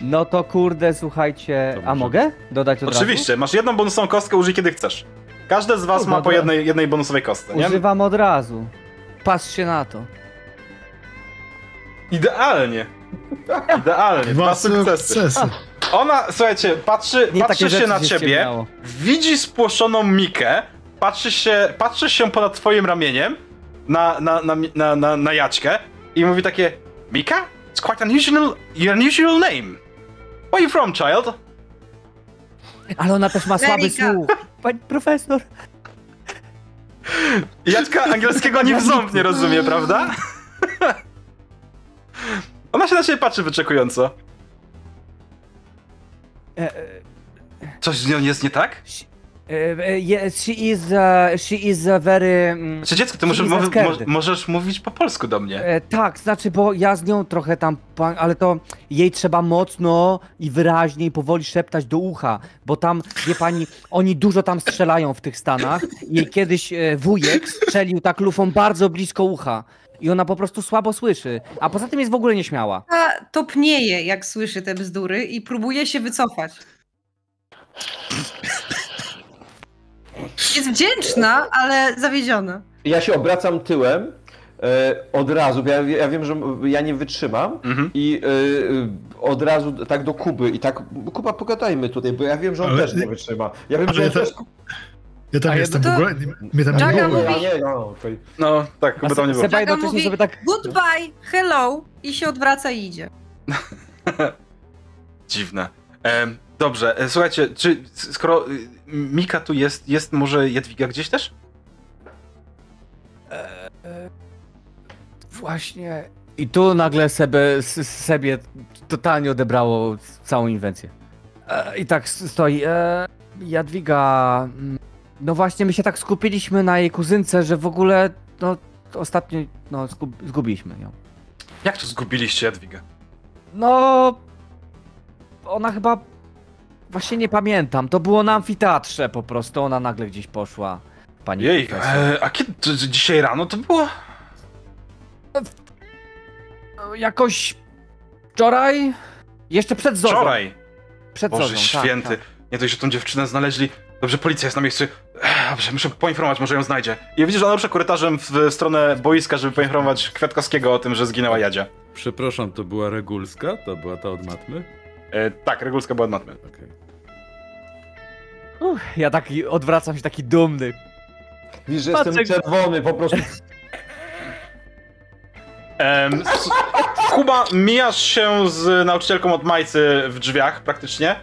No to kurde, słuchajcie, To a mogę dodać od Oczywiście, masz jedną bonusową kostkę, użyj kiedy chcesz. Każdy z was Kurwa, ma po jednej, jednej bonusowej kostce, razu? nie? Używam od razu. Patrzcie na to. Idealnie. Idealnie, dwa sukcesy. sukcesy. Ona, słuchajcie, patrzy, Nie patrzy się na ciebie, widzi spłoszoną Mikę, patrzy się, patrzy się ponad twoim ramieniem na, na, na, na, na, na Jaćkę i mówi takie Mika? It's quite unusual, unusual name. Where are you from, child? Ale ona też ma słaby słuch. Pani profesor. Jaćka angielskiego nie w ząb nie rozumie, prawda? Ona się na ciebie patrzy wyczekująco. E, e, Coś z nią jest nie tak? e, yes, she is, uh, she is a very... mm, Czy dziecko, ty możesz, a mo- możesz mówić po polsku do mnie. E, tak, znaczy, bo ja z nią trochę tam, ale to jej trzeba mocno i wyraźnie i powoli szeptać do ucha, bo tam, wie pani, oni dużo tam strzelają w tych Stanach. Jej kiedyś wujek strzelił tak lufą bardzo blisko ucha i ona po prostu słabo słyszy, a poza tym jest w ogóle nieśmiała. Ta topnieje, jak słyszy te bzdury i próbuje się wycofać. Jest wdzięczna, ale zawiedziona. Ja się obracam tyłem e, od razu, bo ja, ja wiem, że ja nie wytrzymam Mhm. i e, e, od razu tak do Kuby i tak, Kuba pogadajmy tutaj, bo ja wiem, że on Ale- też nie wytrzyma. Ja wiem, Ale że on te- też... Ja tam jestem to- w ogóle. Mnie tam nie Jaga było. mówi- nie, no, okej. No, tak, chyba tam nie było. Seba Jaga jednocześnie mówi, sobie tak... Goodbye, hello i się odwraca i idzie. Dziwne. Dobrze, e, słuchajcie, czy skoro y, Mika tu jest, jest może Jadwiga gdzieś też? Właśnie. I tu nagle sobie, sobie totalnie odebrało całą inwencję. E, I tak stoi. E, Jadwiga. No właśnie, my się tak skupiliśmy na jej kuzynce, że w ogóle, no, ostatnio, no, zgub, zgubiliśmy ją. Jak to zgubiliście Jadwigę? No. Ona chyba. Właśnie nie pamiętam. To było na amfiteatrze po prostu. Ona nagle gdzieś poszła. Pani Jej, profesor. e, a kiedy, to, to dzisiaj rano to było? jakoś wczoraj? Jeszcze przed Zozą. Wczoraj! Przed Boże Zozą, tak, święty. tak. Nie dość, że tą dziewczynę znaleźli. Dobrze, policja jest na miejscu. Dobrze, muszę poinformować, może ją znajdzie. I widzisz, że ona rusza korytarzem w w stronę boiska, żeby poinformować Kwiatkowskiego o tym, że zginęła Jadzia. Przepraszam, to była Regulska? To była ta od matmy? E, tak, Regulska była od matmy. Okej. Uff, ja taki odwracam się taki dumny. Widzisz, że Patrzę- jestem czerwony, po prostu Kuba, mijasz się z nauczycielką od Majcy w drzwiach praktycznie.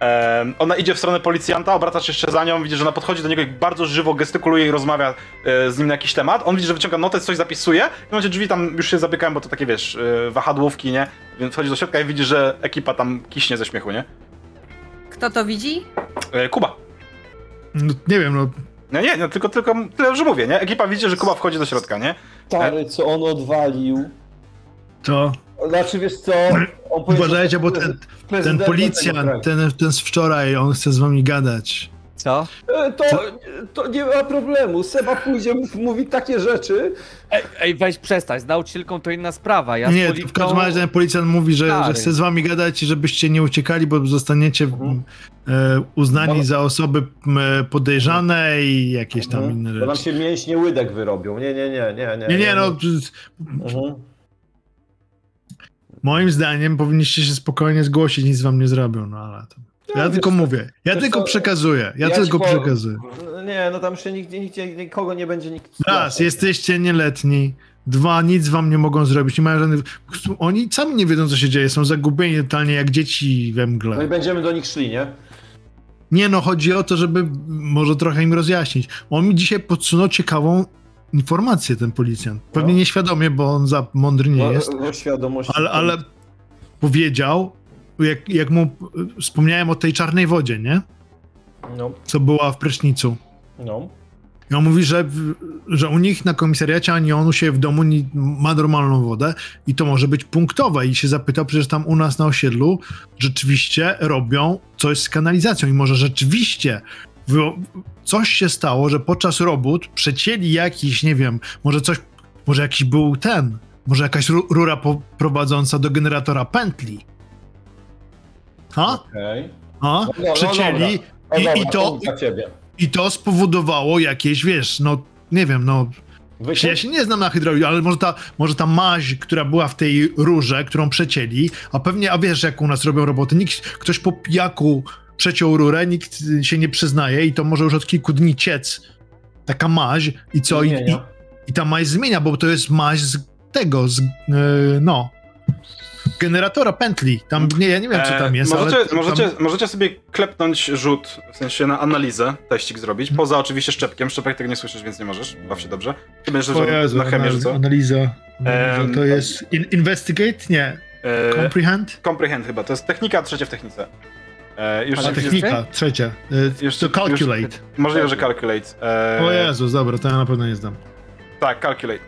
Em, ona idzie w stronę policjanta, obracasz się jeszcze za nią, widzisz, że ona podchodzi do niego i bardzo żywo gestykuluje i rozmawia e, z nim na jakiś temat. On widzi, że wyciąga notes, coś zapisuje. W momencie drzwi tam już się zamykają, bo to takie, wiesz, e, wahadłówki, nie? Więc wchodzi do środka i widzi, że ekipa tam kiśnie ze śmiechu, nie? Kto to widzi? E, Kuba. No, nie wiem, no No nie, no, tylko, tylko tyle, że mówię, nie? Ekipa widzi, że Kuba wchodzi do środka, nie? stary, co on odwalił. to Znaczy, wiesz co, uważajcie, bo ten, ten policjant, ten, ten z wczoraj, on chce z wami gadać. Co? E, To, to nie ma problemu, Seba pójdzie, mów- mówi takie rzeczy. Ej, ej, weź przestań, z nauczycielką to inna sprawa. Ja nie, Politką- w każdym razie ten policjant mówi, że, że chce z wami gadać i żebyście nie uciekali, bo zostaniecie Mhm. e, uznani Bo- za osoby m, podejrzane i jakieś tam Mhm. inne Bo nam rzeczy. się mięśnie łydek wyrobią. Nie, nie, nie, nie, nie. Nie, nie, no, Mhm. Moim zdaniem powinniście się spokojnie zgłosić, nic wam nie zrobią, no ale to... Ja tylko mówię, ja tylko co, przekazuję, ja, ja tylko po- przekazuję. Nie, no tam się nigdzie, nigdzie, nikogo nie będzie nikt Raz, jesteście nieletni. Dwa, nic wam nie mogą zrobić. Nie mają żadnych. Oni sami nie wiedzą, co się dzieje. Są zagubieni totalnie jak dzieci we No i mgle. będziemy do nich szli, nie? Nie no, chodzi o to, żeby może trochę im rozjaśnić. On mi dzisiaj podsunął ciekawą informację, ten policjant. Pewnie No. nieświadomie, bo on za mądry nie No, jest. no, świadomość. Ale, ale powiedział, jak, jak mu wspomniałem o tej czarnej wodzie, nie? No, Co była w prysznicu. no. I on mówi, że, że u nich na komisariacie ani on u siebie w domu nie, ma normalną wodę i to może być punktowe. I się zapytał, przecież tam u nas na osiedlu rzeczywiście robią coś z kanalizacją i może rzeczywiście coś się stało, że podczas robót przecięli jakiś, nie wiem, może coś, może jakiś był ten, może jakaś ru- rura prowadząca do generatora pętli. Ha? Okej. Ha? No, no, Przecięli O, i, i, to, i to spowodowało jakieś, wiesz, no nie wiem, no ja się nie znam na hydraulice, ale może ta, może ta maź, która była w tej rurze, którą przecięli, a pewnie, a wiesz jak u nas robią roboty, nikt, ktoś po pijaku przeciął rurę, nikt się nie przyznaje i to może już od kilku dni ciec taka maź i co, i, i, i ta maź zmienia, bo to jest maź z tego, z, e, no, generatora pętli, tam, nie, ja nie wiem co tam E, jest, możecie, ale tam, możecie, możecie sobie klepnąć rzut, w sensie na analizę, teścik zrobić, poza oczywiście szczepkiem. Szczepek tego nie słyszysz, więc nie możesz. Baw się dobrze. Ty będziesz o Jezu, na chemię analiza, analiza, to jest in, investigate? Nie, E, comprehend? comprehend chyba, to jest technika, trzecie w technice. E, już, A technika, trzecia. Y, Już- to calculate. już- możliwe, że calculate. E, O Jezus, dobra, to ja na pewno nie zdam. Tak, calculate.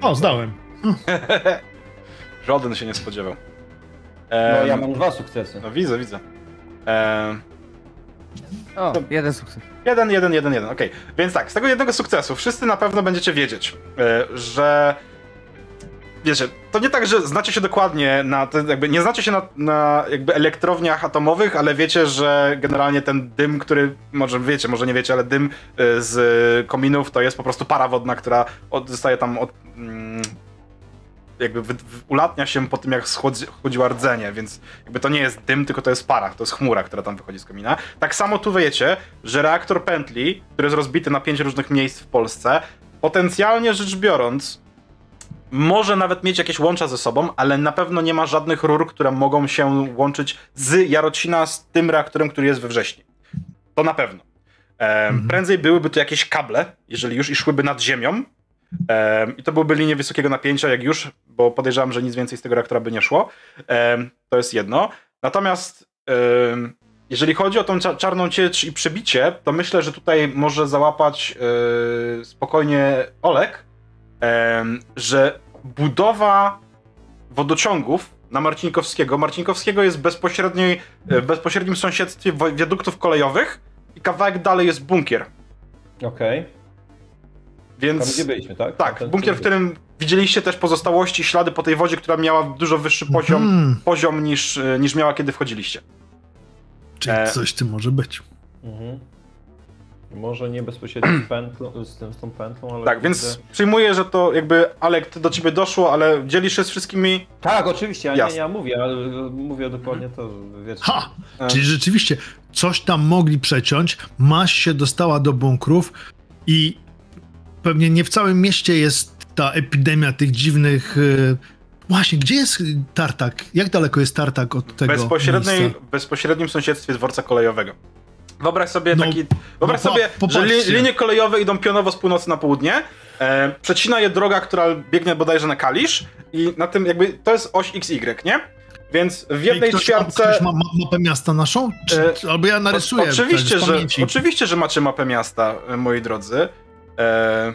O, zdałem. Żaden się nie spodziewał. E, No ja mam dwa sukcesy. no widzę, widzę. E, O, jeden sukces. Jeden, jeden, jeden, jeden, okej. Więc tak, z tego jednego sukcesu wszyscy na pewno będziecie wiedzieć, e, że. Wiecie, to nie tak, że znacie się dokładnie na. Te, jakby nie znacie się na, na jakby elektrowniach atomowych, ale wiecie, że generalnie ten dym, który. Może wiecie, może nie wiecie, ale dym e, z kominów to jest po prostu para wodna, która od, zostaje tam od. Mm, jakby ulatnia się po tym, jak schodzi, chodziła rdzenie, więc jakby to nie jest dym, tylko to jest para, to jest chmura, która tam wychodzi z komina. Tak samo tu wiecie, że reaktor pętli, który jest rozbity na pięć różnych miejsc w Polsce, potencjalnie rzecz biorąc, może nawet mieć jakieś łącza ze sobą, ale na pewno nie ma żadnych rur, które mogą się łączyć z Jarocina z tym reaktorem, który jest we wrześniu. To na pewno. Em, Mhm. Prędzej byłyby to jakieś kable, jeżeli już, i szłyby nad ziemią. Em, I to byłyby linie wysokiego napięcia, jak już, bo podejrzewam, że nic więcej z tego reaktora by nie szło. Em, to jest jedno. Natomiast em, jeżeli chodzi o tą cza- czarną ciecz i przebicie, to myślę, że tutaj może załapać e, spokojnie Olek, że budowa wodociągów na Marcinkowskiego. Marcinkowskiego jest bezpośredniej, e, w bezpośrednim sąsiedztwie wiaduktów kolejowych i kawałek dalej jest bunkier. Okej. Tam Więc gdzie byliśmy, tak? tak, Ten- bunkier, w którym widzieliście też pozostałości, ślady po tej wodzie, która miała dużo wyższy poziom, Hmm, poziom niż, y, niż miała, kiedy wchodziliście. czyli E. coś ty może być. Mhm. Może nie bezpośrednio z, pętlą, z, tym, z tą pętlą, ale... Tak, więc przyjmuję, że to jakby, Alek, do ciebie doszło, ale dzielisz się z wszystkimi? Tak, oczywiście, ja nie, ja mówię, ale mówię dokładnie to, wiecie. Ha! E. Czyli rzeczywiście coś tam mogli przeciąć, maś się dostała do bunkrów i pewnie nie w całym mieście jest ta epidemia tych dziwnych... y, Właśnie, gdzie jest Tartak? Jak daleko jest Tartak od tego bezpośredniej, bezpośrednim sąsiedztwie dworca kolejowego. Wyobraź sobie No, taki. Wyobraź no sobie, że li, linie kolejowe idą pionowo z północy na południe. E, przecina je droga, która biegnie bodajże na Kalisz i na tym jakby to jest oś XY, nie? Więc w jednej Ej, ktoś, ćwiartce. ktoś ma ma mapę miasta naszą? Czy, E, czy, albo ja narysuję O, oczywiście, że, oczywiście, że macie mapę miasta, e, moi drodzy. E,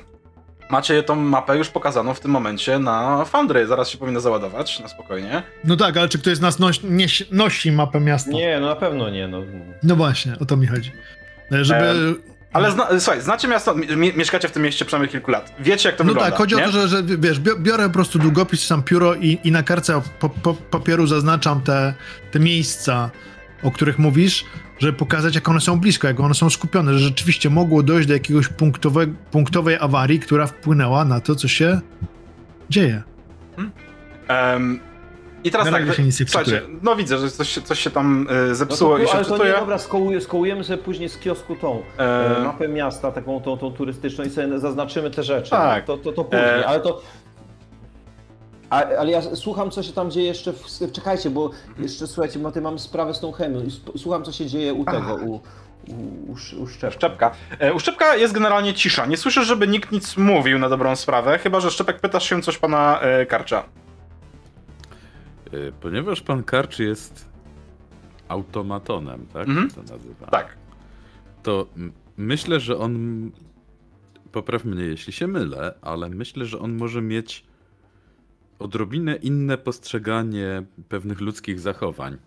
macie tą mapę już pokazaną w tym momencie na Foundry. Zaraz się powinna załadować, na spokojnie. No tak, ale czy ktoś z nas nosi, nieś- nosi mapę miasta? Nie, no na pewno nie, no. No właśnie, o to mi chodzi. E, Żeby... Ale zna, słuchaj, znacie miasto, mi, mieszkacie w tym mieście przynajmniej kilku lat. Wiecie, jak to no wygląda. tak, chodzi nie? o to, że, że wiesz, bio- biorę po prostu długopis, sam pióro i, i na kartce po, po, papieru zaznaczam te, te miejsca, o których mówisz, żeby pokazać, jak one są blisko, jak one są skupione, że rzeczywiście mogło dojść do jakiegoś punktowe, punktowej awarii, która wpłynęła na to, co się dzieje. Em, I teraz Na tak, razie się nic nie słuchajcie, no widzę, że coś, się- coś się tam y, no zepsuło to, i się ale to nie, dobra, skołuje, skołujemy sobie później z kiosku tą E, e, mapę miasta, taką tą, tą turystyczną i sobie zaznaczymy te rzeczy. Tak. To, to, to później, E, ale to... A, ale ja słucham, co się tam dzieje jeszcze w... Czekajcie, bo jeszcze, słuchajcie, bo mam sprawę z tą chemią słucham, co się dzieje u tego, u, u, u, Sz- u Szczepka. Szczepka. E, U Szczepka jest generalnie cisza. Nie słyszę, żeby nikt nic mówił na dobrą sprawę, chyba że Szczepek pytasz się coś pana e, Karcza. Y, Ponieważ pan Karczy jest automatonem, tak? Mhm. To nazywa. Tak. To myślę, że on. Popraw mnie, jeśli się mylę, ale myślę, że on może mieć odrobinę inne postrzeganie pewnych ludzkich zachowań.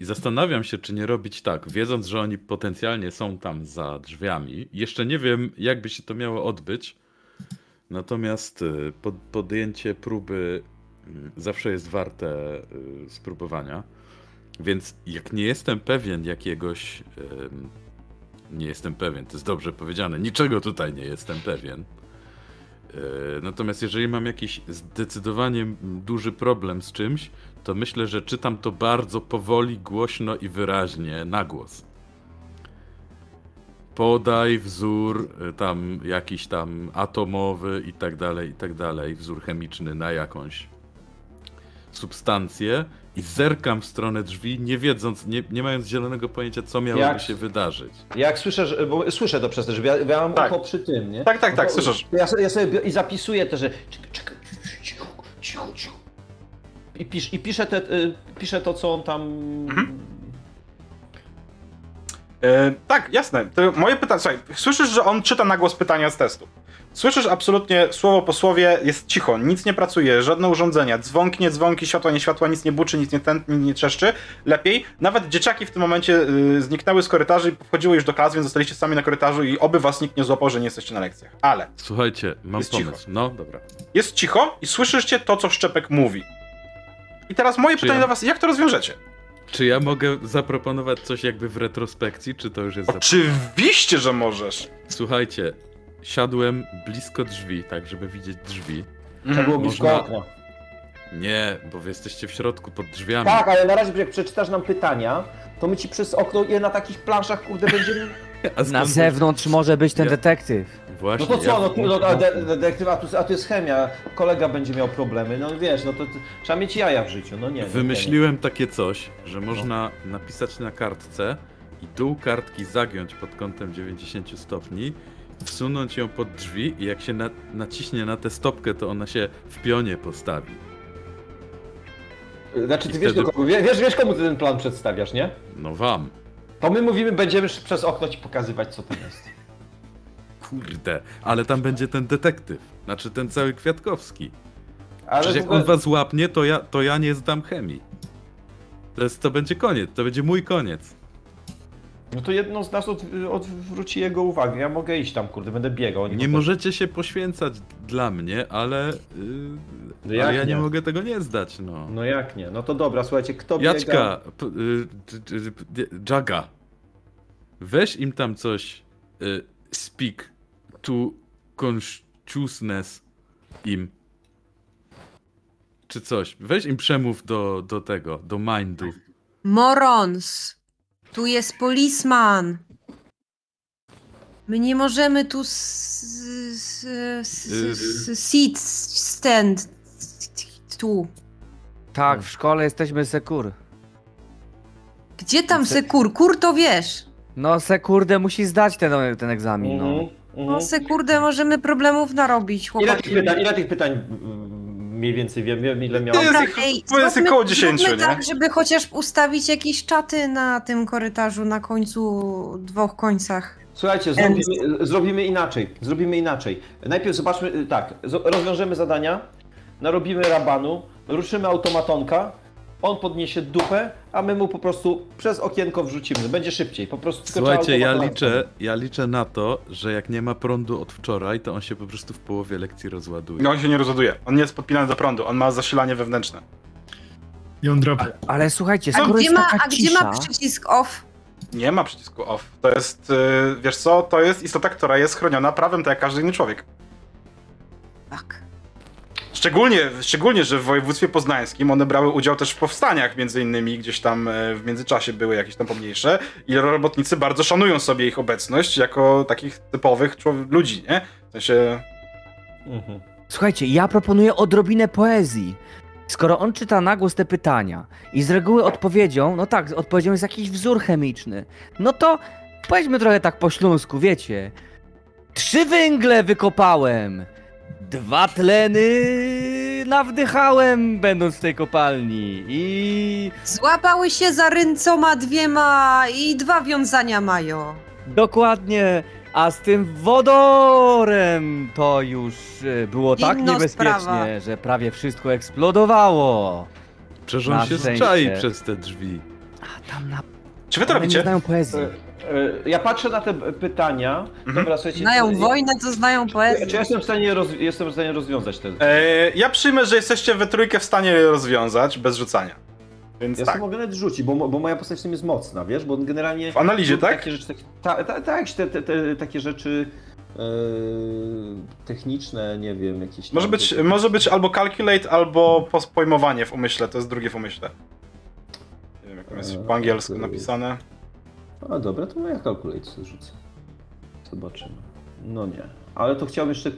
I zastanawiam się, czy nie robić tak, wiedząc, że oni potencjalnie są tam za drzwiami. Jeszcze nie wiem, jak by się to miało odbyć. Natomiast y, pod, podjęcie próby y, zawsze jest warte y, spróbowania. Więc jak nie jestem pewien jakiegoś. nie jestem pewien, to jest dobrze powiedziane. Niczego tutaj nie jestem pewien. Yy, Natomiast jeżeli mam jakiś zdecydowanie duży problem z czymś, to myślę, że czytam to bardzo powoli, głośno i wyraźnie, na głos. Podaj wzór y, tam jakiś tam atomowy i tak dalej, i tak dalej, wzór chemiczny na jakąś substancję i zerkam w stronę drzwi, nie wiedząc, nie, nie mając zielonego pojęcia, co miałoby Jak- się wydarzyć. Jak słyszę, że, bo słyszę to przez te drzwi, ja, ja mam Tak. ucho przy tym, nie? Tak, tak, No tak, słyszysz. Ja, sobie- ja sobie i zapisuję to, że czekaj, czekaj, cicho, cicho, cicho. I, pisz, i piszę, te, y, piszę to, co on tam... Mhm. E, tak, jasne. To moje pytanie, słuchaj, słyszysz, że on czyta na głos pytania z testu. Słyszysz absolutnie słowo po słowie, jest cicho, nic nie pracuje, żadne urządzenia, dzwonki, nie dzwonki, światła, nie światła, nic nie buczy, nic nie tętni, nie trzeszczy. Lepiej, nawet dzieciaki w tym momencie y, zniknęły z korytarzy i wchodziły już do klas, więc zostaliście sami na korytarzu i oby was nikt nie złapał, że nie jesteście na lekcjach. Ale Słuchajcie, mam Jest pomysł. No, dobra. jest cicho i słyszycie to, co Szczepek mówi. I teraz moje Czy pytanie ja- do was, jak to rozwiążecie? Czy ja mogę zaproponować coś jakby w retrospekcji, czy to już jest. Oczywiście, że możesz. Słuchajcie, siadłem blisko drzwi, tak żeby widzieć drzwi. Trzeba było blisko Można- okna. Nie, bo wy jesteście w środku pod drzwiami. Tak, ale na razie jak przeczytasz nam pytania, to my ci przez okno je na takich planszach, kurde, będziemy... Na zewnątrz może być ten Ja- detektyw. Właśnie. No to co, ja- no, no a, de, detektyw, a, tu, a tu jest chemia, kolega będzie miał problemy, no wiesz, no to, to trzeba mieć jaja w życiu, no nie. no Wymyśliłem takie coś, że można napisać na kartce i dół kartki zagiąć pod kątem 90 stopni, wsunąć ją pod drzwi i jak się na, naciśnie na tę stopkę, to ona się w pionie postawi. Znaczy, ty I wiesz, wtedy- wie- wiesz, wiesz, komu ty ten plan przedstawiasz, nie? No wam. To my mówimy, będziemy przez okno ci pokazywać, co to jest. Kurde, ale tam będzie ten detektyw. Znaczy ten cały Kwiatkowski. Ale Przecież jak on was łapnie, to ja, to ja nie zdam chemii. To, jest, to będzie koniec, to będzie mój koniec. No to jedno z nas od, odwróci jego uwagę. Ja mogę iść tam, kurde, będę biegał. Nie możecie się poświęcać dla mnie, ale, yy, No jak ale ja nie nie? mogę tego nie zdać, no. No jak nie? No to dobra, słuchajcie, kto biega? Jaczka, p- y, Jaga, weź im tam coś, y, speak to consciousness im. Czy coś. Weź im przemów do, do tego, do mindu. Morons! Tu jest policeman! My nie możemy tu s- s- s- s- sit stand tu. Tak, w szkole jesteśmy sekur. Gdzie tam Se- sekur? Kur to wiesz. No sekurde musi zdać ten, ten egzamin, no. Mhm, mhm. No sekurde, możemy problemów narobić, Ile chłopaki. tych pytań, ile tych pytań mniej więcej wiem, wiem ile To miałem? jest- Dobra, ej, powiedzmy zróbmy- koło 10, zróbmy nie? tak, żeby chociaż ustawić jakieś czaty na tym korytarzu na końcu, dwóch końcach. Słuchajcie, zrobimy, zrobimy inaczej. Zrobimy inaczej. Najpierw zobaczmy, tak, rozwiążemy zadania, narobimy rabanu, ruszymy automatonka, on podniesie dupę, a my mu po prostu przez okienko wrzucimy. Będzie szybciej. Po prostu tylko Słuchajcie, ja liczę, ja liczę na to, że jak nie ma prądu od wczoraj, to on się po prostu w połowie lekcji rozładuje. No on się nie rozładuje. On nie jest podpinany do prądu, on ma zasilanie wewnętrzne. Jądrowy. Ale słuchajcie, A skoro gdzie, jest ma, taka a gdzie cisza... ma przycisk off? Nie ma przycisku off. To jest, y, wiesz co, to jest istota, która jest chroniona prawem, tak jak każdy inny człowiek. Tak. Szczególnie, szczególnie, że w województwie poznańskim one brały udział też w powstaniach, między innymi gdzieś tam e, w międzyczasie były jakieś tam pomniejsze i robotnicy bardzo szanują sobie ich obecność jako takich typowych ludzi, nie? W sensie, Mhm. Słuchajcie, ja proponuję odrobinę poezji. Skoro on czyta na głos te pytania i z reguły odpowiedzią, no tak, odpowiedzią jest jakiś wzór chemiczny, no to powiedzmy trochę tak po śląsku, wiecie. Trzy węgle wykopałem, dwa tleny nawdychałem, będąc w tej kopalni i Złapały się za ręcoma dwiema i dwa wiązania mają. dokładnie, a z tym wodorem to już e, było tak Inna niebezpiecznie, sprawa. że prawie wszystko eksplodowało. Przecież on Na się szczęście. zczai przez te drzwi. A tam na czy wy to One nie robicie? znają poezji. E, e, Ja patrzę na te pytania. Mhm. Dobra, słuchajcie. Znają czy- wojnę, to znają Czy poezję. ja jestem w stanie, roz, jestem w stanie rozwiązać te. E, ja przyjmę, że jesteście we trójkę w stanie je rozwiązać bez rzucania. Więc Ja tak. sobie mogę nawet rzucić, bo, bo moja postać w tym jest mocna, wiesz, bo generalnie... W analizie, tak? Takie rzeczy, takie, ta, ta, tak, te, te, te, takie rzeczy e, techniczne, nie wiem, jakieś... tam- Może być, może być albo calculate, albo pojmowanie w umyśle, to jest drugie w umyśle. Nie wiem, jak to jest po angielsku napisane. A dobra, to ja calculate rzucę. Zobaczymy. No nie. Ale to chciałbym jeszcze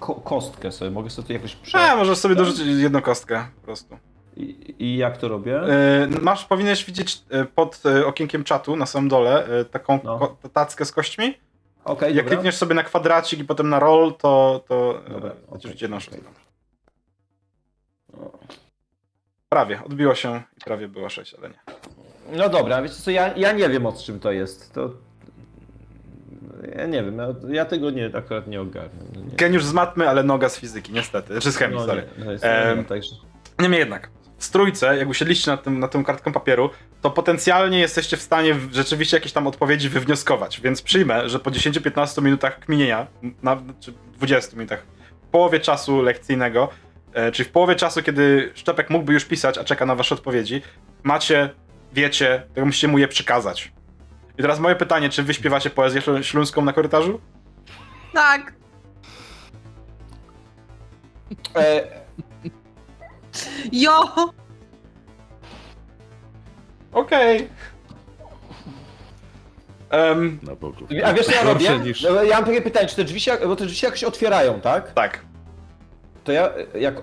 ko, kostkę sobie, mogę sobie to jakoś prze... A, możesz sobie dorzucić jedną kostkę po prostu. I, I jak to robię? E, masz, powinieneś widzieć e, pod e, okienkiem czatu na samym dole e, taką No. tackę z kośćmi. Okej, Jak dobra. klikniesz sobie na kwadracik i potem na roll, to, to Dobra, okej, okay, jedną okej. szóstą. O. Prawie, odbiło się i prawie było 6, ale nie. No dobra, wiecie co, ja, ja nie wiem o czym to jest, to... Ja nie wiem, ja, ja tego nie, akurat nie ogarnę. No, nie. Geniusz z matmy, ale noga z fizyki, niestety. Czy z chemii, no, sorry. nie, no jest, Em, no, także... Niemniej jednak, w trójce, jak usiedliście nad, tym, nad tą kartką papieru, to potencjalnie jesteście w stanie rzeczywiście jakieś tam odpowiedzi wywnioskować, więc przyjmę, że po 10-15 minutach kminienia, na, czy 20 minutach, w połowie czasu lekcyjnego, e, czyli w połowie czasu, kiedy Szczepek mógłby już pisać, a czeka na wasze odpowiedzi, macie, wiecie, to musicie mu je przekazać. I teraz moje pytanie, czy wy śpiewacie poezję ślą- śląską na korytarzu? Tak. E, Jo! Okej. Em, Na boku. a wiesz co ja robię? Niż... No, Ja mam takie pytanie, czy te drzwi się, bo te drzwi się jakoś otwierają, tak? tak. To ja, jak,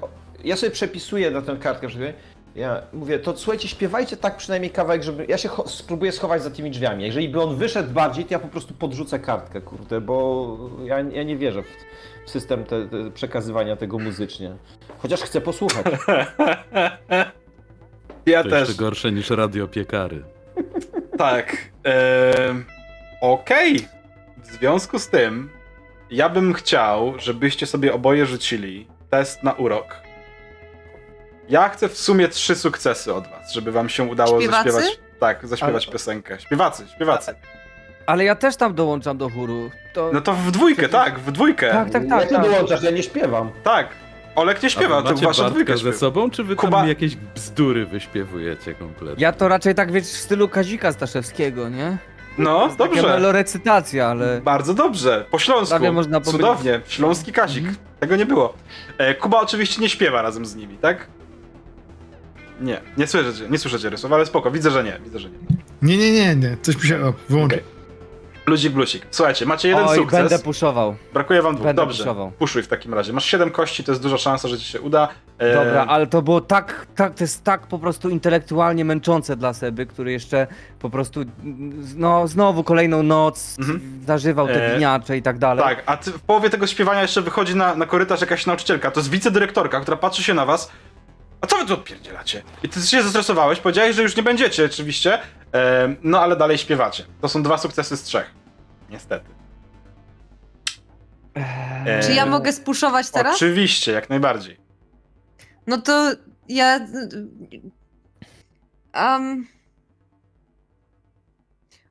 ja sobie przepisuję na tę kartkę, żeby, ja mówię, to słuchajcie, śpiewajcie tak przynajmniej kawałek, żeby, ja się spróbuję schować za tymi drzwiami. Jeżeli by on wyszedł bardziej, to ja po prostu podrzucę kartkę, kurde, bo ja, ja nie wierzę w, w system te, te przekazywania tego muzycznie. Chociaż chcę posłuchać. Ja To też. jeszcze gorsze niż radiopiekary. Tak. em, Okej. W związku z tym, ja bym chciał, żebyście sobie oboje rzucili test na urok. Ja chcę w sumie trzy sukcesy od was, żeby wam się udało Śpiewacy? zaśpiewać. Tak, zaśpiewać Ale- piosenkę. Śpiewacy, śpiewacy. Ale ja też tam dołączam do chóru. To... No to w dwójkę, tak, w dwójkę. Tak, tak, tak. ty tak. dołączasz? Ja nie śpiewam. Tak. Olek nie śpiewa, to wasza dwójka ze sobą, czy wy Kuba- tam jakieś bzdury wyśpiewujecie kompletnie? Ja to raczej tak wiesz w stylu Kazika Staszewskiego, nie? No, Taka dobrze. melorecytacja, ale... Bardzo dobrze. Po śląsku. Prawie można powiedzieć. Cudownie. Śląski Kazik. Mhm. Tego nie było. E, Kuba oczywiście nie śpiewa razem z nimi, tak? Nie, nie słyszycie, nie słyszycie rysów, ale spoko, widzę, że nie, widzę, że nie. Nie, nie, nie, nie. Coś mi się. O, wyłączył. Okej. Ludzik blusik. Słuchajcie, macie jeden Oj, sukces. będę puszował. Brakuje wam dwóch. będę Dobrze. puszował. Puszuj w takim razie. Masz 7 kości, to jest duża szansa, że ci się uda. E, Dobra, ale to było tak, tak, to jest tak po prostu intelektualnie męczące dla Seby, który jeszcze po prostu, no znowu kolejną noc Mhm. zażywał te E, winiacze i tak dalej. Tak, a ty, w połowie tego śpiewania jeszcze wychodzi na, na korytarz jakaś nauczycielka. To jest wicedyrektorka, która patrzy się na was. A co wy tu odpierdzielacie? I ty się zestresowałeś, powiedziałeś, że już nie będziecie oczywiście, e, no ale dalej śpiewacie. To są dwa sukcesy z trzech. Niestety. E, Czy ja mogę spuszować teraz? Oczywiście, jak najbardziej. No to ja. Um...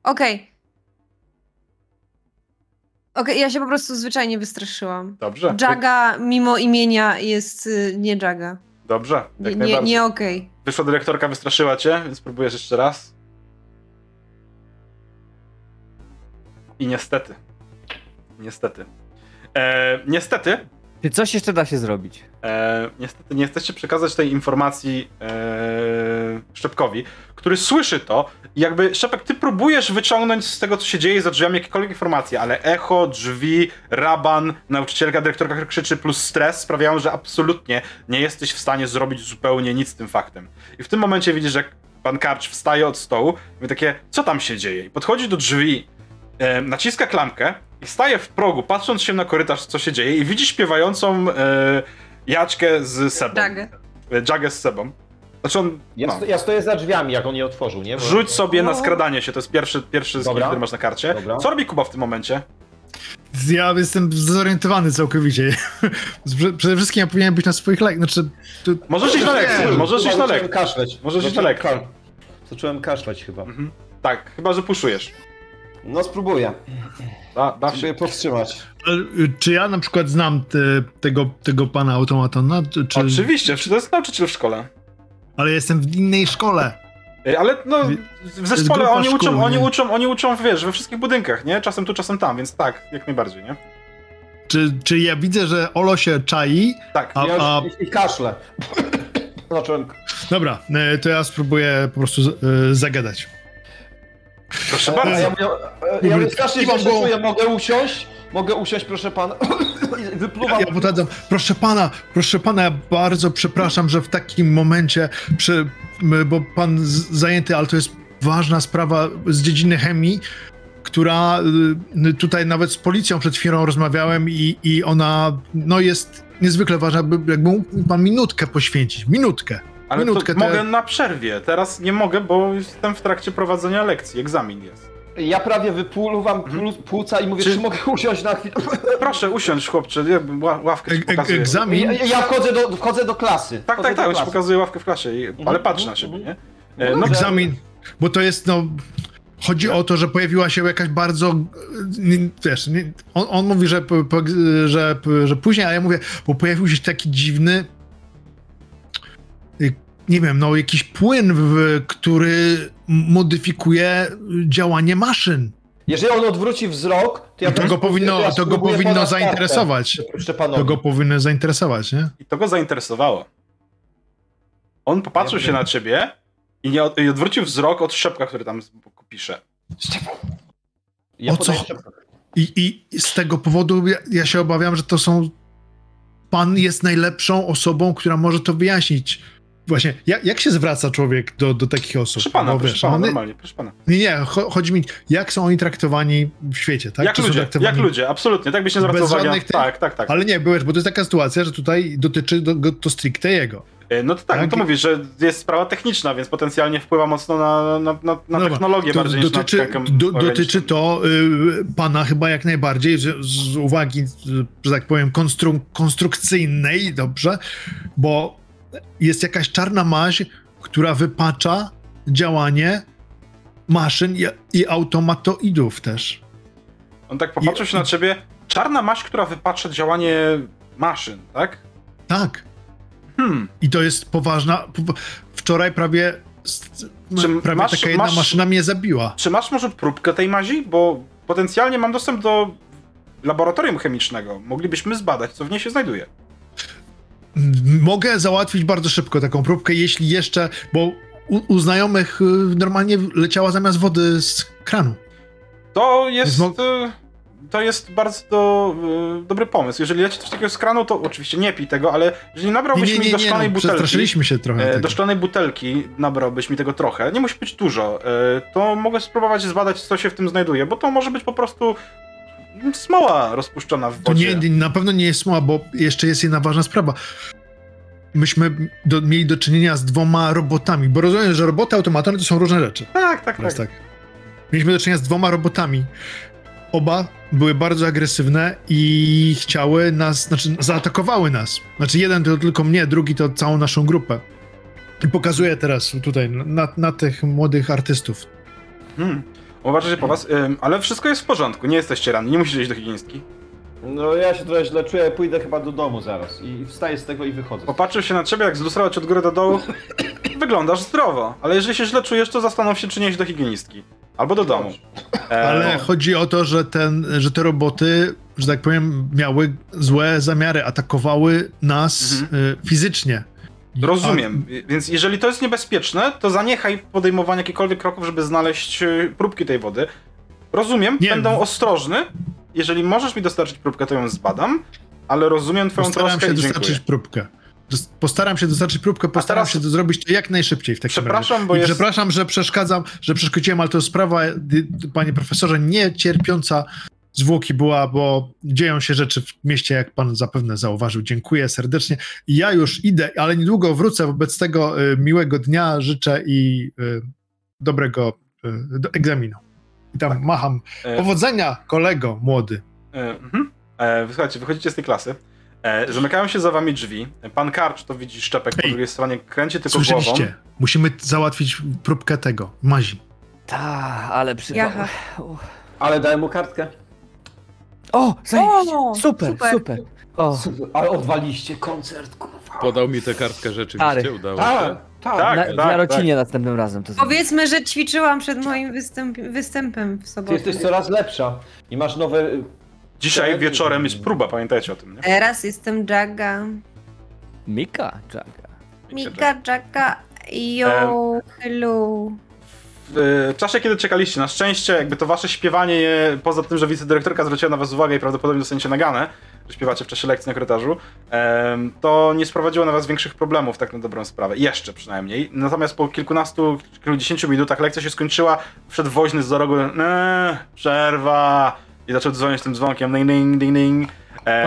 Okej. Okej, ja się po prostu zwyczajnie wystraszyłam. Dobrze. Jaga mimo imienia jest y, nie Jaga. Dobrze, jak Nie, nie, nie okej. Wyszła dyrektorka, wystraszyła cię, więc próbujesz jeszcze raz. I niestety. Niestety. E, niestety, Czy coś jeszcze da się zrobić? e, niestety nie chcecie przekazać tej informacji e, Szczepkowi, który słyszy to i jakby, Szczepek, ty próbujesz wyciągnąć z tego, co się dzieje za drzwiami jakiekolwiek informacje, ale echo, drzwi, raban, nauczycielka, dyrektorka, która krzyczy, plus stres sprawiają, że absolutnie nie jesteś w stanie zrobić zupełnie nic z tym faktem. I w tym momencie widzisz, że pan Karcz wstaje od stołu i takie, co tam się dzieje? I podchodzi do drzwi, e, naciska klamkę i staje w progu, patrząc się na korytarz, co się dzieje i widzi śpiewającą e, Jaćkę z Sebą. Jagę. E, Jagę z Sebą. Znaczy on, Ja, no, sto, ja stoję za drzwiami, jak on je otworzył, nie? Bo- rzuć sobie na skradanie się, to jest pierwszy, pierwszy skill, który masz na karcie. Dobra. Co robi Kuba w tym momencie? Ja jestem zorientowany całkowicie. Prze- Przede wszystkim ja powinienem być na swoich lek. Znaczy, to, Możesz iść na lekcję, możesz iść na zacząłem lekcję. kaszleć. Możesz iść na Zacząłem lekcję. ka- Zacząłem kaszleć chyba. Mhm. Tak, chyba, że puszujesz. No spróbuję. Da, da się. Powstrzymać. y, czy ja na przykład znam te, tego, tego pana automatona? Czy, czy, Oczywiście, to jest nauczyciel w szkole. Ale jestem w innej szkole. Ale no, w zespole oni uczą, szkół, oni nie? uczą, oni uczą, wiesz, we wszystkich budynkach, nie? Czasem tu, czasem tam, więc tak, jak najbardziej, nie? Czy, czy ja widzę, że Olo się czai? Tak. A, Ja a, i kaszlę. Zacząłem. dobra, y, to ja spróbuję po prostu y, zagadać. Proszę A bardzo. ja e, ja mówię strasznie Kiwam źle się głową. czuję, mogę usiąść? Mogę usiąść, proszę pana. Wypluwam. Ja podadzam, proszę pana, proszę pana, ja bardzo przepraszam, że w takim momencie, przy, bo pan zajęty, ale to jest ważna sprawa z dziedziny chemii, która y, tutaj nawet z policją przed chwilą rozmawiałem i, i ona, no jest niezwykle ważna, by, jakby mógł pan minutkę poświęcić, minutkę. Ale minutkę, to to mogę ja- na przerwie. Teraz nie mogę, bo jestem w trakcie prowadzenia lekcji. Egzamin jest. Ja prawie wypluwam plu- płuca i mówię, Czy- czy, mogę usiąść na chwilę. Proszę usiądź, chłopcze. Ja ła- ławkę ci pokazuję. egzamin, Ja, ja wchodzę, do, wchodzę do klasy. Tak, Wchodzę tak, tak. On ci pokazuje ławkę w klasie. I... Ale patrz na siebie, nie? E, No, egzamin, bo to jest, no, chodzi o to, że pojawiła się jakaś bardzo, nie- wiesz, nie, on, on mówi, że, że, że później, a ja mówię, bo pojawił się taki dziwny, nie wiem, no, jakiś płyn, w, który modyfikuje działanie maszyn. Jeżeli on odwróci wzrok, to ja I to go powinno, ja to go powinno zainteresować. kartę. To go powinno zainteresować, nie? I to go zainteresowało. On popatrzył Ja się wiem. na ciebie i, nie od, i odwrócił wzrok od szczepka, który tam pisze. Ja O co? I, I z tego powodu ja, ja się obawiam, że to są. Pan jest najlepszą osobą, która może to wyjaśnić. Właśnie, jak, jak się zwraca człowiek do, do takich osób? Proszę pana, Bo proszę wiesz, pana, one- normalnie, proszę pana. Nie, nie, cho- chodzi mi, jak są oni traktowani w świecie, tak? jak Czy ludzie, jak ludzie, absolutnie, tak byś nie zwracał żadnych tych- Tak, tak, tak. Ale nie, byłeś, bo to jest taka sytuacja, że tutaj dotyczy do, to stricte jego. E, No to tak, no to Tak. mówisz, że jest sprawa techniczna, więc potencjalnie wpływa mocno na, na, na, na Dobra, technologię to bardziej dotyczy, niż na do, dotyczy to y, pana chyba jak najbardziej z, z uwagi, y, że tak powiem, konstru, konstrukcyjnej, dobrze, bo jest jakaś czarna maź, która wypacza działanie maszyn i, i automatoidów też. On tak popatrzył się na ciebie. Czarna maść, która wypacza działanie maszyn, tak? Tak. Hmm. I to jest poważna. po- Wczoraj prawie. Czy prawie masz- taka jedna masz- maszyna mnie zabiła. Czy masz może próbkę tej mazi? Bo potencjalnie mam dostęp do laboratorium chemicznego. Moglibyśmy zbadać, co w niej się znajduje. Mogę załatwić bardzo szybko taką próbkę, jeśli jeszcze. Bo u, u znajomych y, normalnie leciała zamiast wody z kranu. To jest. Mo- e, To jest bardzo do, e, dobry pomysł. Jeżeli leci coś takiego z kranu, to oczywiście nie pij tego, ale jeżeli Nie, nabrałbyś nie, mi nie, do nie, szklanej no, butelki. przestraszyliśmy się trochę. e. Do szklanej butelki nabrałbyś mi tego trochę. Nie musi być dużo. e, To mogę spróbować zbadać, co się w tym znajduje, bo to może być po prostu smoła rozpuszczona w To wodzie. nie, na pewno nie jest smoła, bo jeszcze jest jedna ważna sprawa. Myśmy do, mieli do czynienia z dwoma robotami, bo rozumiem, że roboty automatony to są różne rzeczy. Tak, tak, Teraz tak. tak. Mieliśmy do czynienia z dwoma robotami. Oba były bardzo agresywne i chciały nas, znaczy zaatakowały nas. Znaczy jeden to tylko mnie, drugi to całą naszą grupę. I pokazuję teraz tutaj na, na tych młodych artystów. Hmm. Uważajcie po was, ym, ale wszystko jest w porządku, nie jesteście ranni, nie musicie iść do higienistki. No ja się trochę źle czuję, pójdę chyba do domu zaraz i wstaję z tego i wychodzę. Popatrzył się na ciebie, jak zlustrować od góry do dołu. Wyglądasz zdrowo, ale jeżeli się źle czujesz, to zastanów się, czy nie iść do higienistki. Albo do domu. E, Ale chodzi o to, że, ten, że te roboty, że tak powiem, miały złe zamiary, atakowały nas y, fizycznie. Rozumiem, więc jeżeli to jest niebezpieczne, to zaniechaj podejmowania jakichkolwiek kroków, żeby znaleźć y, próbki tej wody. Rozumiem, Nie. będę ostrożny. Jeżeli możesz mi dostarczyć próbkę, to ją zbadam, ale rozumiem twoją postaram troskę się i dostarczyć dziękuję. próbkę. Postaram się dostarczyć próbkę, postaram się to zrobić to jak najszybciej w takim Przepraszam, razie. bo jest- Przepraszam, że przeszkadzam, że przeszkodziłem, ale to sprawa, y, panie profesorze, nie cierpiąca zwłoki była, bo dzieją się rzeczy w mieście, jak pan zapewne zauważył. Dziękuję serdecznie. Ja już idę, ale niedługo wrócę. Wobec tego y, miłego dnia życzę i y, dobrego y, do egzaminu. I tam macham. E, Powodzenia, kolego młody. E, mhm. e, słuchajcie, wychodzicie z tej klasy. E, zamykają się za wami drzwi. Pan Karcz to widzi szczepek po Ej, drugiej stronie, kręci tylko głową. Musimy załatwić próbkę tego, mazi. Ta, ale przy... Jaha. Ale dałem mu kartkę. O, zajebiście. O, super, super. super. O, Super, ale odwaliście koncert, kurwa. Podał mi tę kartkę rzeczywiście, Stary. udało się. Tak, tak. Tak, na, tak, w tak. Jarocinie następnym razem to. Powiedzmy, że ćwiczyłam przed moim występ, występem w Ty sobotę. jesteś coraz lepsza i masz nowe... y, Dzisiaj wieczorem jest próba, pamiętajcie o tym, nie? Teraz jestem Jaga. Mika, Jaga. Mika, Jaga. Yo, hello. W czasie, kiedy czekaliście, na szczęście, jakby to wasze śpiewanie, poza tym, że wicedyrektorka zwróciła na was uwagę i prawdopodobnie dostaniecie naganę, że śpiewacie w czasie lekcji na korytarzu, to nie sprowadziło na was większych problemów, tak na dobrą sprawę. Jeszcze przynajmniej. Natomiast po kilkunastu, kilkudziesięciu minutach lekcja się skończyła, wszedł woźny z rogu, eee, przerwa, i zaczął dzwonić tym dzwonkiem, ding, ding, ding, ding.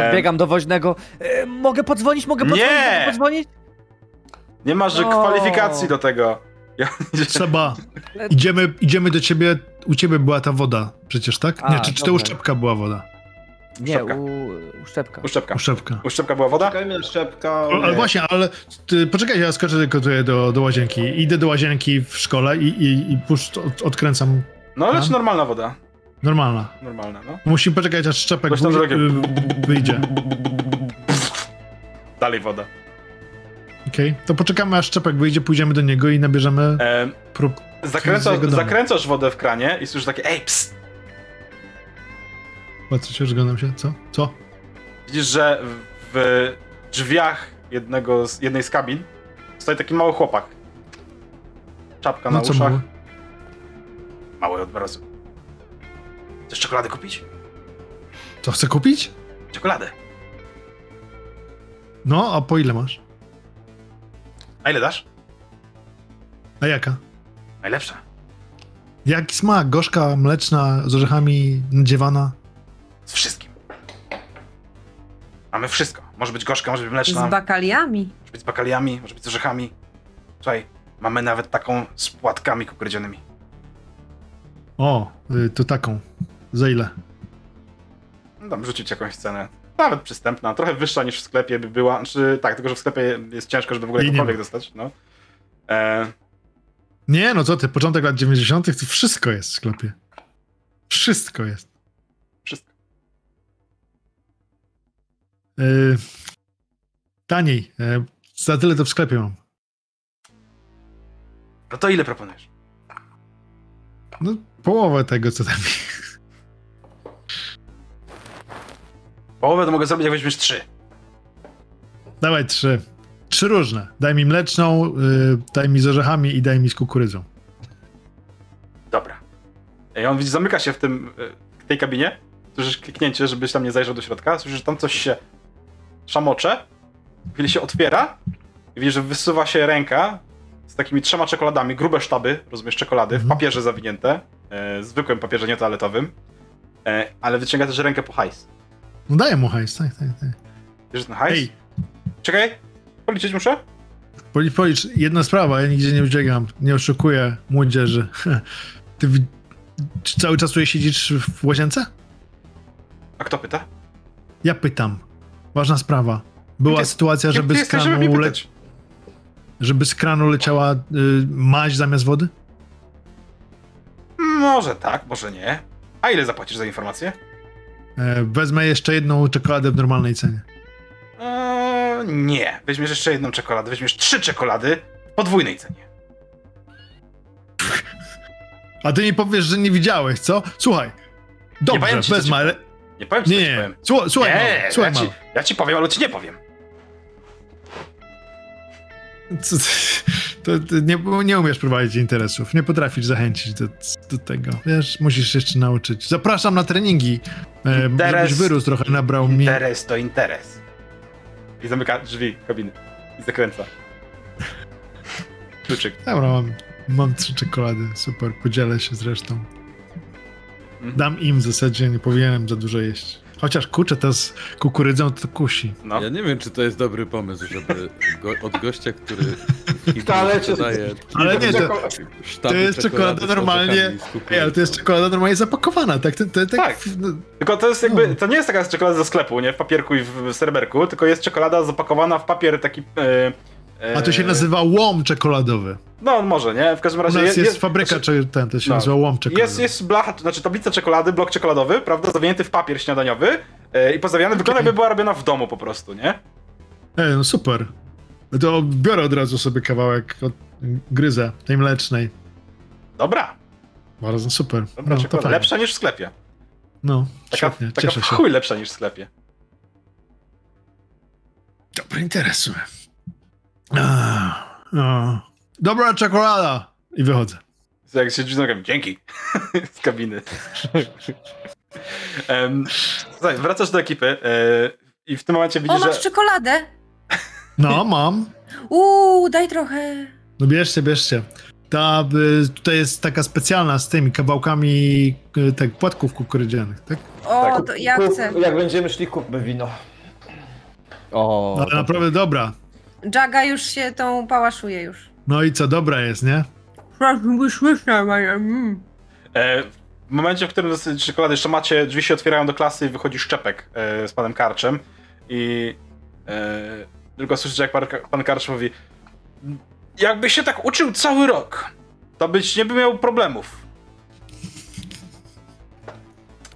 Podbiegam do woźnego. E, mogę podzwonić, mogę podzwonić, Nie! mogę podzwonić? Nie masz że O. kwalifikacji do tego. Ja, Seba, idziemy, idziemy do ciebie, u ciebie była ta woda przecież, tak? Nie, A, czy, czy to u dobra. Szczepka była woda? Nie, Szczepka. u, u Szczepka. Uszczepka. U Szczepka. Uszczepka była woda? Czekajmy na szczepka. O, ale nie. właśnie, ale ty, poczekaj, ja skoczę tylko tutaj do, do łazienki. Idę do łazienki w szkole i, i, i puszcz, od, odkręcam. No lecz A? normalna woda. Normalna. Normalna, no. Musimy poczekać, aż Szczepek Coś tam wuj- zrobię. wyjdzie. Dalej woda. Okej, to poczekamy, aż Szczepek wyjdzie, pójdziemy do niego i nabierzemy E, prób. zakręcasz, Z jego domu. zakręcasz wodę w kranie i słyszysz takie ej, ps! Patrzę się, rozglądam się. Co? Co? Widzisz, że w, drzwiach jednego z, jednej z kabin stoi taki mały chłopak. Czapka na No co uszach. mały? Mały od mrozu. Chcesz czekoladę kupić? Co chcę kupić? Czekoladę. No, a po ile masz? A ile dasz? A jaka? Najlepsza. Jaki smak? Gorzka, mleczna, z orzechami, nadziewana? Z wszystkim. Mamy wszystko. Może być gorzka, może być Z mleczna, bakaliami. może być z bakaliami, może być z orzechami. Słuchaj, mamy nawet taką z płatkami kukurydzianymi. O, y, to taką. Za ile? No tam rzucić jakąś cenę. Nawet przystępna, trochę wyższa niż w sklepie by była. Znaczy, tak, tylko że w sklepie jest ciężko, żeby w ogóle jakąkolwiek dostać. No. E, Nie, no co ty, początek lat 90. to wszystko jest w sklepie. Wszystko jest. Wszystko. Yy, taniej. Yy, za tyle to w sklepie mam. No to ile proponujesz? No, połowę tego, co tam Połowę to mogę zrobić, jak weźmiesz trzy. Dawaj trzy. Trzy różne. Daj mi mleczną, yy, daj mi z orzechami i daj mi z kukurydzą. Dobra. I on widzi, zamyka się w tym, y, w tej kabinie. Słyszysz kliknięcie, żebyś tam nie zajrzał do środka. Słyszysz, że tam coś się szamocze. W chwili się otwiera. I widzisz, że wysuwa się ręka z takimi trzema czekoladami, grube sztaby, rozumiesz, czekolady, w Mhm. papierze zawinięte. E, zwykłym papierze, nie toaletowym. E, ale wyciąga też rękę po hajs. No daję mu hajs, tak, tak, tak. Wiesz, ten hajs? Ej, Czekaj, policzyć muszę? policz, policz, jedna sprawa, ja nigdzie nie uciekam, nie oszukuję młodzieży. Ty czy cały czas tutaj siedzisz w łazience? A kto pyta? Ja pytam. Ważna sprawa. Była Ty- sytuacja, żeby z, kranu le- żeby z kranu leciała y, maź zamiast wody? Może tak, może nie. A ile zapłacisz za informację? E, wezmę jeszcze jedną czekoladę w normalnej cenie. Eee, nie. Weźmiesz jeszcze jedną czekoladę, weźmiesz trzy czekolady w podwójnej cenie. A ty mi powiesz, że nie widziałeś, co? Słuchaj. Dobrze, powiem ci, co ci wezmę, ale... Nie powiem ci, Nie, co ci nie, powiem. słuchaj, nie, słuchaj ja, ci, ja ci powiem, ale ci nie powiem. Co- To, to nie, nie umiesz prowadzić interesów, nie potrafisz zachęcić do, do tego. Wiesz, musisz jeszcze nauczyć. Zapraszam na treningi, e, Interes- żebyś wyrósł trochę, nabrał mi. Interes to interes. I zamyka drzwi kabiny. I zakręca. Kluczyk. Dobra, mam, mam trzy czekolady, super, podzielę się z resztą. Mhm. Dam im w zasadzie, nie powinienem za dużo jeść. Chociaż kurczę, to z kukurydzą to kusi. No. Ja nie wiem, czy to jest dobry pomysł, żeby go, od gościa, który w toalecie- daje Ale nie, to, to jest czekolada normalnie- ej, ale to jest czekolada normalnie zapakowana, tak? To, to, tak, Tak. no, Tylko to jest jakby, No. to nie jest taka czekolada ze sklepu, nie? W papierku i w, serberku, tylko jest czekolada zapakowana w papier taki... E, a to się nazywa łom czekoladowy. No, może, nie? W każdym U razie... nas je- jest je- fabryka, znaczy, czy ten, to się no. nazywa łom czekoladowy. Jest, jest blacha, znaczy tablica czekolady, blok czekoladowy, prawda, zawinięty w papier śniadaniowy e, i pozawiany, wygląda jakby była robiona w domu po prostu, nie? Ej, no super. To biorę od razu sobie kawałek od gryzę, tej mlecznej. Dobra, Bardzo super. dobra No, to. Lepsza niż w sklepie. No, Taka, świetnie, taka cieszę się. chuj lepsza niż w sklepie. Dobry interes. A. Dobra czekolada! I wychodzę. Jak się drzwi dzięki. Z kabiny. um, słuchaj, wracasz do ekipy e, i w tym momencie O, widzisz, masz że... czekoladę? No, mam. Uuu, daj trochę. No bierzcie, bierzcie. Ta y, tutaj jest taka specjalna z tymi kawałkami y, tak, płatków kukurydzianych, tak? O, Tak. to ja chcę. Jak będziemy szli, kupmy wino. O, No, ale naprawdę dobra. Jaga już się tą pałaszuje już. No i co, dobra jest, nie? Mm. E, w momencie, w którym dosyć czekolady jeszcze macie, drzwi się otwierają do klasy i wychodzi Szczepek e, z panem Karczem i e, tylko słyszycie, jak pan, pan Karcz mówi jakbyś się tak uczył cały rok, to byś nie miał problemów.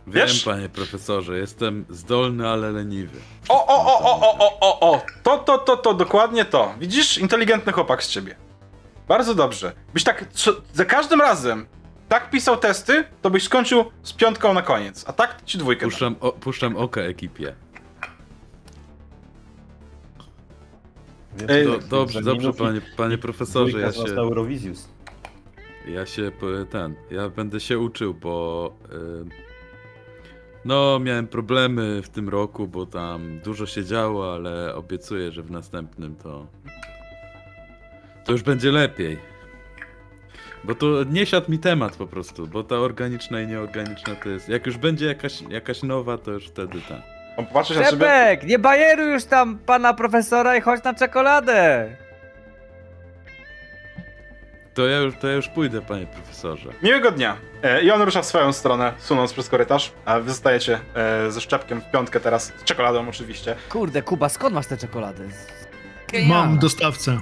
Wiem, Wiesz? panie profesorze, jestem zdolny, ale leniwy. O, o, o, o, o, o, o, o, to, to, to, to, dokładnie to. Widzisz? Inteligentny chłopak z ciebie. Bardzo dobrze. Byś tak co, za każdym razem tak pisał testy, to byś skończył z piątką na koniec, a tak ci dwójkę. Puszczam, o, puszczam oka ekipie. Ej, Do, dobrze, dobrze, panie, panie profesorze, ja się, ja się, ten, ja będę się uczył, bo y, no, miałem problemy w tym roku, bo tam dużo się działo, ale obiecuję, że w następnym to to już będzie lepiej. Bo to nie siadł mi temat po prostu, bo ta organiczna i nieorganiczna to jest, jak już będzie jakaś, jakaś nowa, to już wtedy tak. On popatrzy na nie bajeruj już tam pana profesora i chodź na czekoladę. To ja już, to ja już pójdę, panie profesorze. Miłego dnia. E, I on rusza w swoją stronę, sunąc przez korytarz, a wy zostajecie e, ze szczepkiem w piątkę teraz, z czekoladą oczywiście. Kurde, Kuba, skąd masz te czekolady? Mam dostawcę.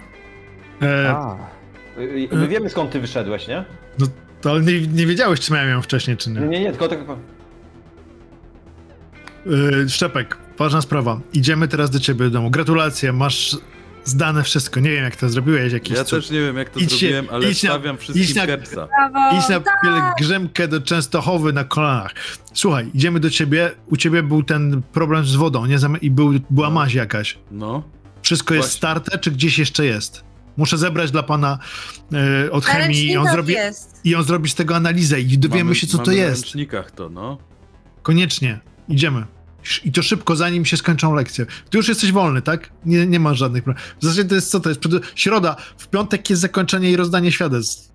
E, A. Y, My wiemy skąd ty wyszedłeś, nie? To ale nie, nie wiedziałeś, czy miałem ją wcześniej, czy Nie, nie. nie, nie tylko tak... Yy, Szczepek, ważna sprawa. Idziemy teraz do ciebie do domu. Gratulacje, masz zdane wszystko. Nie wiem, jak to zrobiłeś, jakiś Ja cud. też nie wiem jak to Idź się- zrobiłem, ale idź na- stawiam idź wszystkim na- kepsa. Brawo! Idź na tak! pielgrzymkę do Częstochowy na kolanach. Słuchaj, idziemy do ciebie. U ciebie był ten problem z wodą, nie? I był, była No. maź jakaś. No, Wszystko jest Właśnie. starte, czy gdzieś jeszcze jest? Muszę zebrać dla pana e, od Na chemii i on, zrobi, jest. i on zrobi z tego analizę i dowiemy mamy, się, co mamy to na jest. ręcznikach to, no. Koniecznie. Idziemy. I to szybko, zanim się skończą lekcje. Ty już jesteś wolny, tak? Nie, nie masz żadnych problemów. W zasadzie to jest co to jest? Przed- Środa, w piątek jest zakończenie i rozdanie świadectw.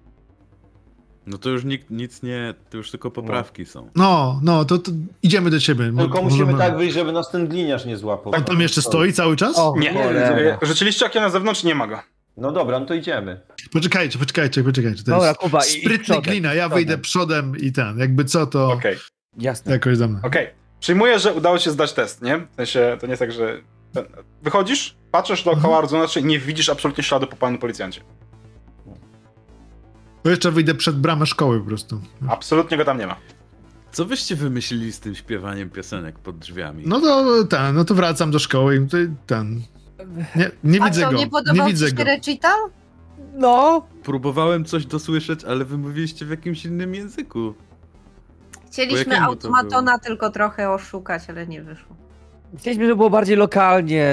No to już nikt, nic nie, to już tylko poprawki są. No, no, to, to idziemy do ciebie. Tylko musimy możemy- tak wyjść, żeby nas ten gliniarz nie złapał. On tam jeszcze stoi cały czas? O, Nie, cholera. rzuciliście okiem na zewnątrz, nie ma go. No dobra, no to idziemy. Poczekajcie, poczekajcie, poczekajcie. To Dobra, jest Kuba, i- i sprytny przodem, glina, ja przodem. wyjdę przodem i ten, jakby co to Okej, Jasne. jakoś za mną. okej. Przyjmuję, że udało ci się zdać test, nie? W sensie, to nie jest tak, że... Wychodzisz, patrzysz dookoła, Mhm. mhm. i nie widzisz absolutnie śladu po panu policjancie. To jeszcze wyjdę przed bramę szkoły po prostu. Absolutnie go tam nie ma. Co wyście wymyślili z tym śpiewaniem piosenek pod drzwiami? No to ten, no to wracam do szkoły i tutaj ten. Nie, nie A widzę co, go. nie Nie, podobał widzę ci się go. recital? No, Próbowałem coś dosłyszeć, ale wy mówiliście w jakimś innym języku. Chcieliśmy automatona tylko trochę oszukać, ale nie wyszło. chcieliśmy, żeby było bardziej lokalnie,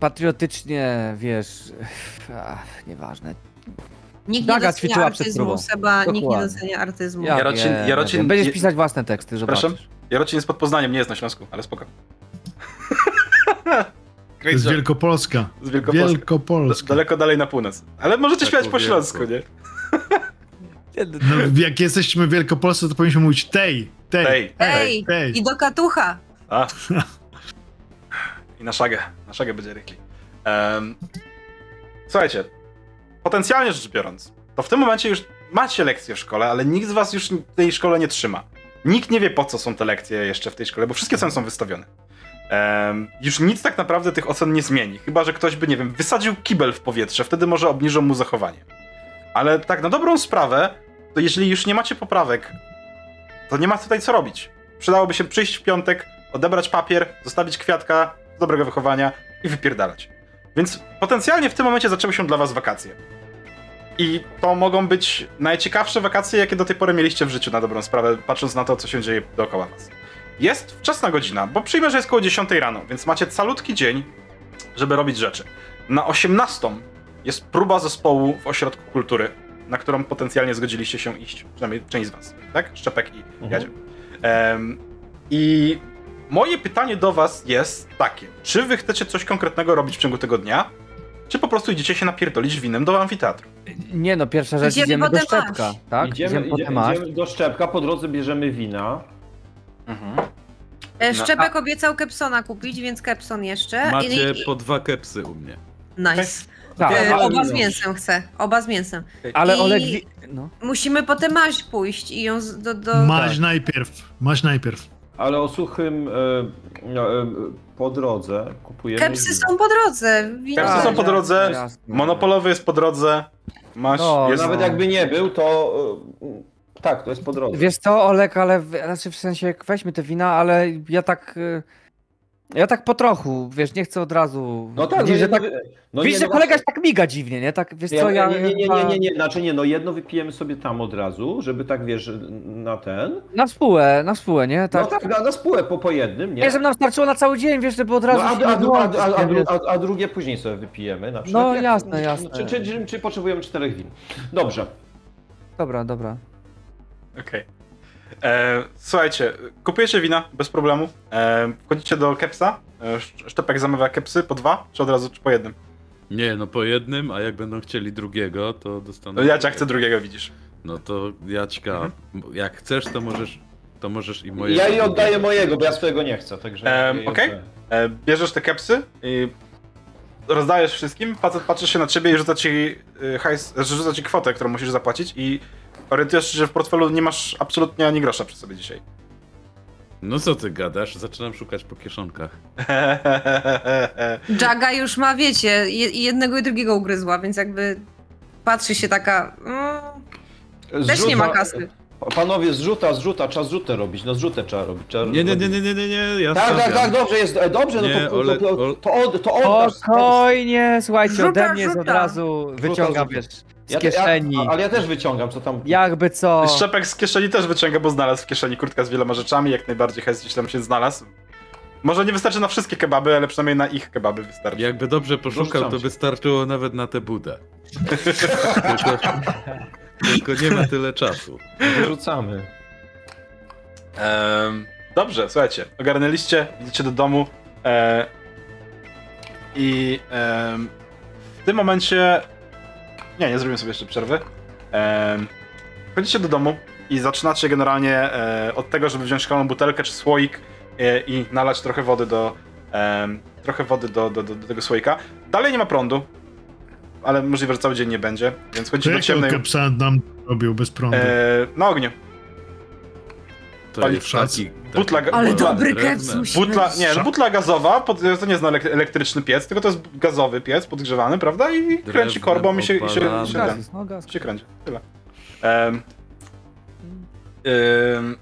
patriotycznie, wiesz. Ach, nieważne. Nikt Daga nie docenia ćwiczyła artyzmu. Seba, nikt nie Dokładnie. docenia artyzmu. Ja Jarocin- wiem, Jarocin- wiem. Będziesz pisać własne teksty, zobaczysz. Przepraszam? Jarocin jest pod Poznaniem, nie jest na Śląsku, ale spoko. To jest Great Wielkopolska. Z Wielkopolski. Wielkopolska. Daleko dalej na północ. Ale możecie Tak śpiewać po wielko. śląsku, nie? No, jak jesteśmy w Wielkopolsce, to powinniśmy mówić tej, tej, Tej, Ej, tej. i do katucha. A. I na szagę. Na szagę będzie rykli. Um, słuchajcie, potencjalnie rzecz biorąc, to w tym momencie już macie lekcje w szkole, ale nikt z was już w tej szkole nie trzyma. Nikt nie wie, po co są te lekcje jeszcze w tej szkole, bo wszystkie oceny są wystawione. Em, już nic tak naprawdę tych ocen nie zmieni. Chyba, że ktoś by, nie wiem, wysadził kibel w powietrze, wtedy może obniżą mu zachowanie. Ale tak na dobrą sprawę, to jeżeli już nie macie poprawek, to nie ma tutaj co robić. Przydałoby się przyjść w piątek, odebrać papier, zostawić kwiatka dobrego wychowania i wypierdalać. Więc potencjalnie w tym momencie zaczęły się dla was wakacje. I to mogą być najciekawsze wakacje, jakie do tej pory mieliście w życiu, na dobrą sprawę, patrząc na to, co się dzieje dookoła was. Jest wczesna godzina, bo przyjmę, że jest koło 10 rano, więc macie calutki dzień, żeby robić rzeczy. Na 18 jest próba zespołu w ośrodku kultury, na którą potencjalnie zgodziliście się iść, przynajmniej część z was, tak? Szczepek i Mhm. Em, I moje pytanie do was jest takie, czy wy chcecie coś konkretnego robić w ciągu tego dnia, czy po prostu idziecie się napierdolić winem do amfiteatru? Nie no, pierwsza rzecz, Idziemy idziemy, do. Szczepka, tak? Idziemy, idzie, po Demasz. idziemy do Szczepka, po drodze bierzemy wina. E, No, Szczepek obiecał Kepsona kupić, więc Kepson jeszcze. Macie I, i, po dwa kepsy u mnie. nice. Tak, E, ale- oba z mięsem chcę. Oba z mięsem. ale i- Oleg... wi- No. Musimy potem maź pójść i ją z, do... do... Maź najpierw, maź najpierw. Ale o suchym e, no, e, po drodze kupujemy Kepsy są po drodze. Kepsy są po drodze, jasne. Monopolowy jest po drodze, masz, No, jest... Nawet No. jakby nie był, to e, tak, to jest po drodze. Wiesz co, Olek, ale w, znaczy w sensie weźmy te wina, ale ja tak. y, Ja tak po trochu, wiesz, nie chcę od razu. No tak, Widzisz, no że tak. no widzisz, nie, że no kolega tak miga dziwnie, nie? Tak, wiesz Ja, co, ja. nie, nie, nie, nie, nie, nie, znaczy nie, no jedno wypijemy sobie tam od razu, żeby tak wiesz, na ten. Na spółę, na spółę, nie? No Tak. tak, na, na spółę po, po jednym, nie? Nie, żeby nam starczyło na cały dzień, wiesz, żeby od No, razu. a, się a, a, a, a, drugie później sobie wypijemy na przykład. No, Jak- jasne, jasne. Czy, czy, czy, czy potrzebujemy czterech win? Dobrze. Dobra, dobra. Okej. E, Słuchajcie, kupujecie wina bez problemu, e, wchodzicie do kepsa, e, Sz- Szczepek zamawia kepsy po dwa, czy od razu czy po jednym? Nie, no po jednym, a jak będą chcieli drugiego, to dostaną. No ja cię chcę drugiego, widzisz. No to Jaćka, Mhm. jak chcesz, to możesz, to możesz i moje. Ja jej oddaję mojego, bo ja swojego nie chcę, także... Jej okej. oddaję. E, Bierzesz te kepsy i rozdajesz wszystkim, facet patrzy się na ciebie i rzuca ci e, hajs, rzuca ci kwotę, którą musisz zapłacić i orientujesz się, że w portfelu nie masz absolutnie ani grosza przy sobie dzisiaj. No co ty gadasz? Zaczynam szukać po kieszonkach. Jaga już ma, wiecie, je, jednego i drugiego ugryzła, więc jakby Patrzy się taka. Mm, też nie ma kasy. Panowie, zrzuta, zrzuta, trzeba zrzutę robić, no zrzutę trzeba robić. Trzeba Nie, nie, nie, robić. nie, nie, nie, ja Tak, tak, stawiam. tak, dobrze jest, e, dobrze, no Nie, to, Ole- to, to, Ole- to, od, to oddasz. Spokojnie, słuchajcie, Rzuta, ode mnie jest od razu wyciągam, wiesz, z Ja, kieszeni. Ja, ale ja też wyciągam, co tam. Jakby co. Szczepek z kieszeni też wyciąga, bo znalazł w kieszeni kurtka z wieloma rzeczami, jak najbardziej Hez gdzieś tam się znalazł. Może nie wystarczy na wszystkie kebaby, ale przynajmniej na ich kebaby wystarczy. Jakby dobrze poszukał, to wystarczyło nawet na tę budę. tylko, tylko nie ma tyle czasu. Wyrzucamy. Em, dobrze, słuchajcie, ogarnęliście, idziecie do domu e, i em, w tym momencie... Nie, nie zrobimy sobie jeszcze przerwy. Em, wchodzicie do domu i zaczynacie generalnie e, od tego, żeby wziąć szklaną butelkę czy słoik e, i nalać trochę wody do trochę wody do, do, do, do tego słoika. Dalej nie ma prądu, ale możliwe, że cały dzień nie będzie, więc chodzicie do ciemnej... Kepsan nam robił bez prądu? E, na ogniu. To Pali jest szac. taki... Butla, taki Ale butla, dobry musi Butla, nie, no butla gazowa, pod, to nie jest elek- elektryczny piec, tylko to jest gazowy piec podgrzewany, prawda? I kręci Drewnem korbą i się, i się, i się, Gaz no gaz. się kręci. Tyle. Um, um,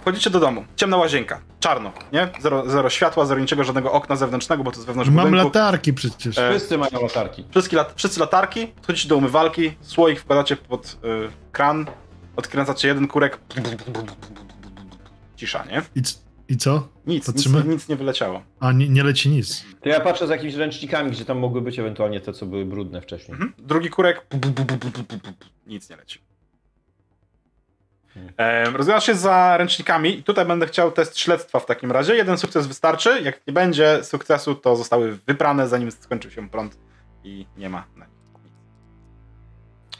wchodzicie do domu. Ciemna łazienka. Czarno, nie? Zero, zero światła, zero niczego, żadnego okna zewnętrznego, bo to jest wewnątrz Mam budynku. latarki przecież. E, Wszyscy mają latarki. Wszystkie lat, wszyscy latarki, wchodzicie do umywalki, słoik wkładacie pod y, kran, odkręcacie jeden kurek. Cisza, nie? I, I co? Nic, nic, nic nie wyleciało. A nie, nie leci nic. To ja patrzę z jakimiś ręcznikami, gdzie tam mogły być ewentualnie te, co były brudne wcześniej. Mhm. Drugi kurek. Nic nie leci. Ehm, Rozglądasz się za ręcznikami i tutaj będę chciał test śledztwa w takim razie. Jeden sukces wystarczy. Jak nie będzie sukcesu, to zostały wyprane zanim skończył się prąd i nie ma na nich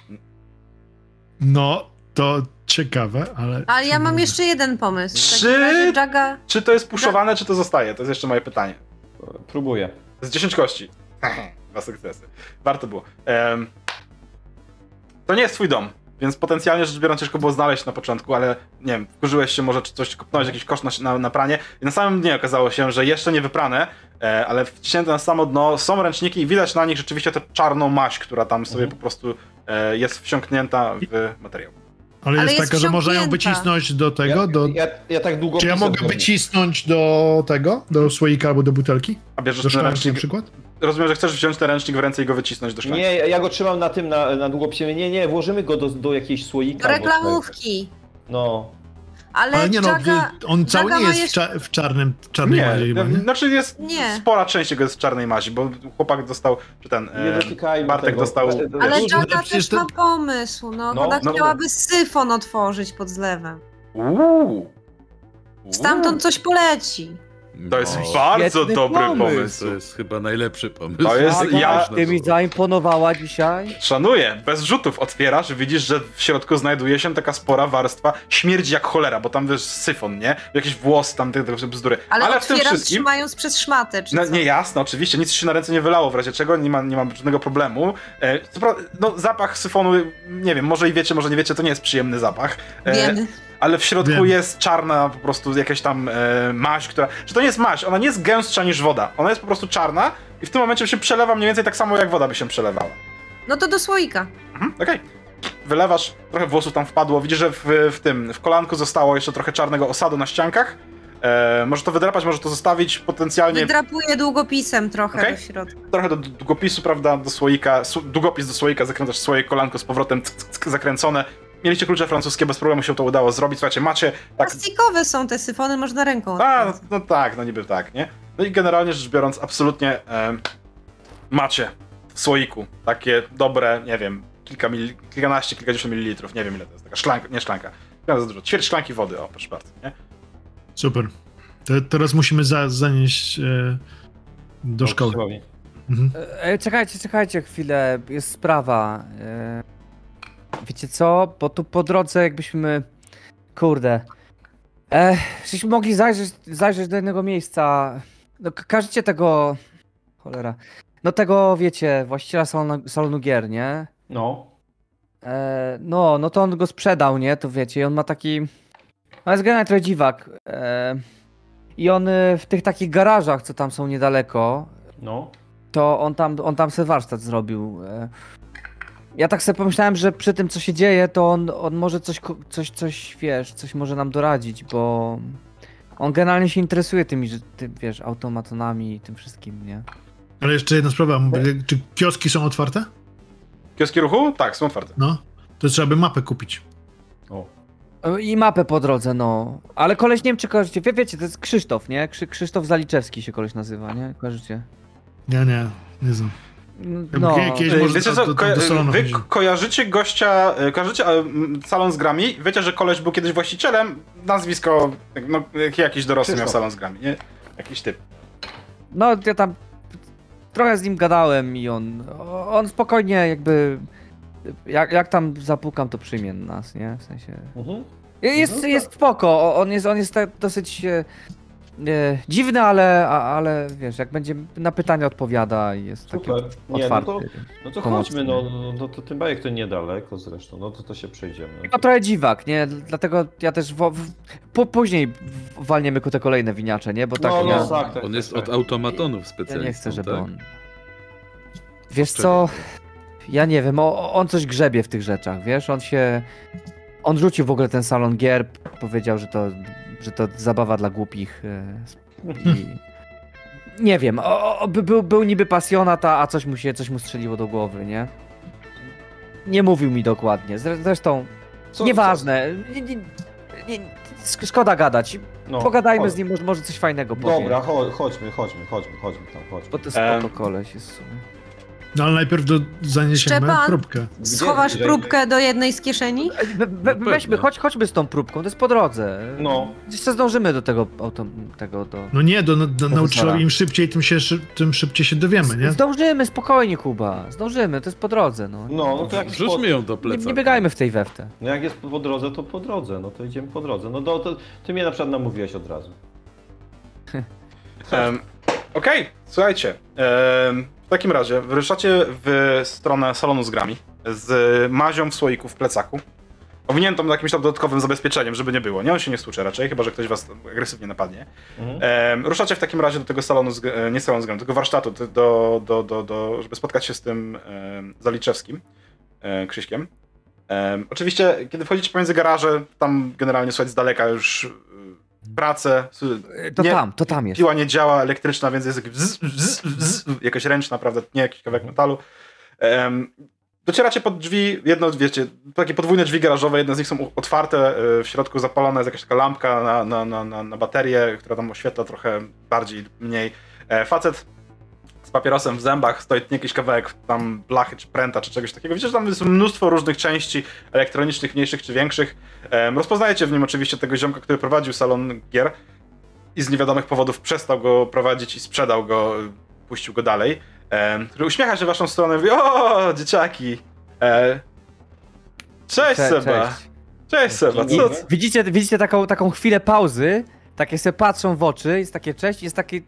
nic. No, to ciekawe, ale... Ale ja mam jeszcze jeden pomysł. Razie Jaga... Czy to jest puszowane, czy to zostaje? To jest jeszcze moje pytanie. Próbuję. Z 10 kości. Dwa sukcesy. Warto było. Em, to nie jest twój dom, więc potencjalnie rzecz biorąc ciężko było znaleźć na początku, ale nie wiem, wkurzyłeś się, może czy coś kopnąłeś, jakiś kosz na, na, na pranie i na samym dnie okazało się, że jeszcze nie wyprane, e, ale wciśnięte na samo dno są ręczniki i widać na nich rzeczywiście tę czarną maść, która tam sobie po prostu e, jest wsiąknięta w materiał. Ale, Ale jest, jest taka, że można ją wycisnąć do tego, ja, do... ja, ja tak długo Czy ja mogę wycisnąć do tego, do słoika albo do butelki? A bierzesz Do szklanki na ręcznik, przykład? rozumiem, że chcesz wziąć ten ręcznik w ręce i go wycisnąć do szklanki. Nie, ja go trzymam na tym, na, na długopisie. Nie, nie, włożymy go do, do jakiejś słoika. Do reklamówki. No. Ale, Ale nie no, on cały Jaga nie jest w, jeszcze- cza- w czarnym, czarnej Nie, mazie chyba, nie? znaczy jest Nie. spora część jego jest w czarnej mazi, bo chłopak dostał, czy ten, e, Bartek tego. dostał- Ale Wiesz, no Jaga przecież też ma pomysł, no. No, Ona no. chciałaby syfon otworzyć pod zlewem. Uuu. Stamtąd coś poleci. To jest No, bardzo świetny dobry pomysł. pomysł. To jest chyba najlepszy pomysł. To jest- jaki ja- Ty mi zaimponowała dzisiaj. Szanuję, bez rzutów otwierasz, widzisz, że w środku znajduje się taka spora warstwa, śmierdzi jak cholera, bo tam wiesz, syfon, nie? Jakiś włos tam, te, te bzdury. Ale, Ale w tym wszystkim... trzymając przez szmatę, czy No, co? nie, jasne, oczywiście, nic się na ręce nie wylało, w razie czego nie ma, nie ma żadnego problemu. E, co prawda, no, zapach syfonu, nie wiem, może i wiecie, może nie wiecie, to nie jest przyjemny zapach. E, Wiemy. Ale w środku Wiem. jest czarna po prostu jakaś tam e, maź, która... Że to nie jest maź, ona nie jest gęstsza niż woda, ona jest po prostu czarna i w tym momencie się przelewa mniej więcej tak samo, jak woda by się przelewała. No to do słoika. Mhm, okej. Wylewasz, trochę włosów tam wpadło, widzisz, że w, w tym, w kolanku zostało jeszcze trochę czarnego osadu na ściankach. E, może to wydrapać, może to zostawić, potencjalnie Wydrapuję długopisem trochę Okej. do środka. trochę do długopisu, prawda, do słoika, su- długopis do słoika, zakręcasz swoje kolanko z powrotem cyk, zakręcone. Mieliście klucze francuskie, bez problemu się to udało zrobić, słuchajcie, macie tak... Plastikowe są te syfony, można ręką A, odkręcać. no tak, no niby tak, nie? No i generalnie rzecz biorąc, absolutnie em, macie w słoiku takie dobre, nie wiem, kilka mil, kilkanaście, kilkadziesiąt mililitrów, nie wiem ile to jest, taka szklanka, nie szklanka, chyba za dużo, ćwierć szklanki wody, o proszę bardzo, nie? Super. To, teraz musimy za, zanieść e, do szkoły. Siłowi. Mhm. E, czekajcie, czekajcie chwilę, jest sprawa. E, wiecie co? Bo tu po drodze jakbyśmy... Kurde. E, żeśmy mogli zajrzeć, zajrzeć do jednego miejsca. No, każecie tego... Cholera. No tego, wiecie, właściciela salonu, salonu gier, nie? No. E, no, no to on go sprzedał, nie? To wiecie, i on ma taki... No jest generalnie trochę dziwak. E, I on y, w tych takich garażach, co tam są niedaleko, No. to on tam, on tam sobie warsztat zrobił. e. Ja tak sobie pomyślałem, że przy tym, co się dzieje, to on, on może coś, coś, coś, wiesz, coś może nam doradzić, bo on generalnie się interesuje tymi, że- tym, wiesz, automatonami i tym wszystkim, nie? Ale jeszcze jedna sprawa, czy kioski są otwarte? Kioski ruchu? Tak, są otwarte. No, to trzeba by mapę kupić. O. I mapę po drodze, no. Ale koleś, nie wiem czy kojarzycie, wie, wiecie, to jest Krzysztof, nie? Krzy, Krzysztof Zaliczewski się koleś nazywa, nie? Kojarzycie? Nie, nie, nie znam. No, Wiecie co, do- do wy kojarzycie gościa, e, kojarzycie e, salon z grami? Wiecie, że koleś był kiedyś właścicielem? Nazwisko, no, jakiś dorosły miał salon z grami, nie? Jakiś typ. no ja tam trochę z nim gadałem i on, on spokojnie jakby, jak, jak tam zapukam, to przyjmie nas, nie? W sensie... Mhm. Jest, No tak. jest spoko, on jest, on jest tak dosyć e, dziwny, ale, a, ale wiesz, jak będzie na pytania odpowiada i jest taki Super. Nie, no otwarty. to, no to chodźmy, no, no, no to tym bardziej to niedaleko zresztą, no to to się przejdziemy. No trochę dziwak, nie? Dlatego ja też wo, w, po, później walniemy ku te kolejne winiacze, nie? Bo tak, No, no, ja, tak, tak, On tak, jest tak. od automatonów ja specjalnie. nie chcę, żeby tak? on... Wiesz co, ja nie wiem, o, on coś grzebie w tych rzeczach, wiesz? On się... On rzucił w ogóle ten salon gier, powiedział, że to, że to zabawa dla głupich e, i... Nie wiem, o, o, by- był, był niby pasjonat, a coś mu się, coś mu strzeliło do głowy, nie? Nie mówił mi dokładnie, Zre- zresztą Co- nieważne, nie, nie, nie, sk- szkoda gadać, No, pogadajmy chodź. z nim, może, może coś fajnego powie. Dobra, cho- chodźmy, chodźmy, chodźmy, chodźmy tam, chodźmy. Bo to spoko Em. koleś jest w sumie. No ale najpierw do, zaniesiemy Szczepan? próbkę. Schowasz Gdzie- próbkę do jednej z kieszeni? We, we, No weźmy, chodź, chodźmy z tą próbką, to jest po drodze. No. Jeszcze zdążymy do tego, auto, tego do... No nie, do, do nauczyciela im szybciej, tym, się, tym szybciej się dowiemy, nie? Zdążymy, spokojnie Kuba, zdążymy, to jest po drodze, no. No, no to jak Wrzućmy ją do Nie, plecaka. nie biegajmy w tej weftę. No jak jest po drodze, to po drodze, no to idziemy po drodze. No to, to ty mnie na przykład namówiłeś od razu. Em, Okej, słuchajcie. em, w takim razie wyruszacie w stronę salonu z grami z mazią w słoiku w plecaku. Owiniętą jakimś tam dodatkowym zabezpieczeniem, żeby nie było. Nie, on się nie stłucze raczej, chyba że ktoś was agresywnie napadnie. Mhm. Em, ruszacie w takim razie do tego salonu, z, e, nie salonu z grami, tego warsztatu, do, do, do, do, żeby spotkać się z tym em, Zaliczewskim, e, Krzyśkiem. Em, oczywiście, kiedy wchodzicie pomiędzy garaże, tam generalnie słuchać z daleka już pracę, s- To Nie. tam, to tam jest. piła nie działa, elektryczna, więc jest jakiś bzz, bzz, bzz, jakaś ręczna, prawda, nie jakiś kawałek metalu. Em, docieracie pod drzwi, jedno, wiecie, takie podwójne drzwi garażowe, jedne z nich są otwarte, e, w środku zapalona jest jakaś taka lampka na, na, na, na, na baterię, która tam oświetla trochę bardziej, mniej. E, facet z papierosem w zębach, stoi jakiś kawałek tam blachy, czy pręta, czy czegoś takiego. Widzicie, że tam jest mnóstwo różnych części elektronicznych, mniejszych czy większych. Rozpoznajecie w nim oczywiście tego ziomka, który prowadził salon gier i z niewiadomych powodów przestał go prowadzić i sprzedał go, puścił go dalej, który uśmiecha się w waszą stronę i mówi, o, dzieciaki, e, cześć Cze- Seba, cześć, Seba, co, Widzicie, widzicie taką, taką chwilę pauzy, takie se patrzą w oczy, jest takie cześć, jest takie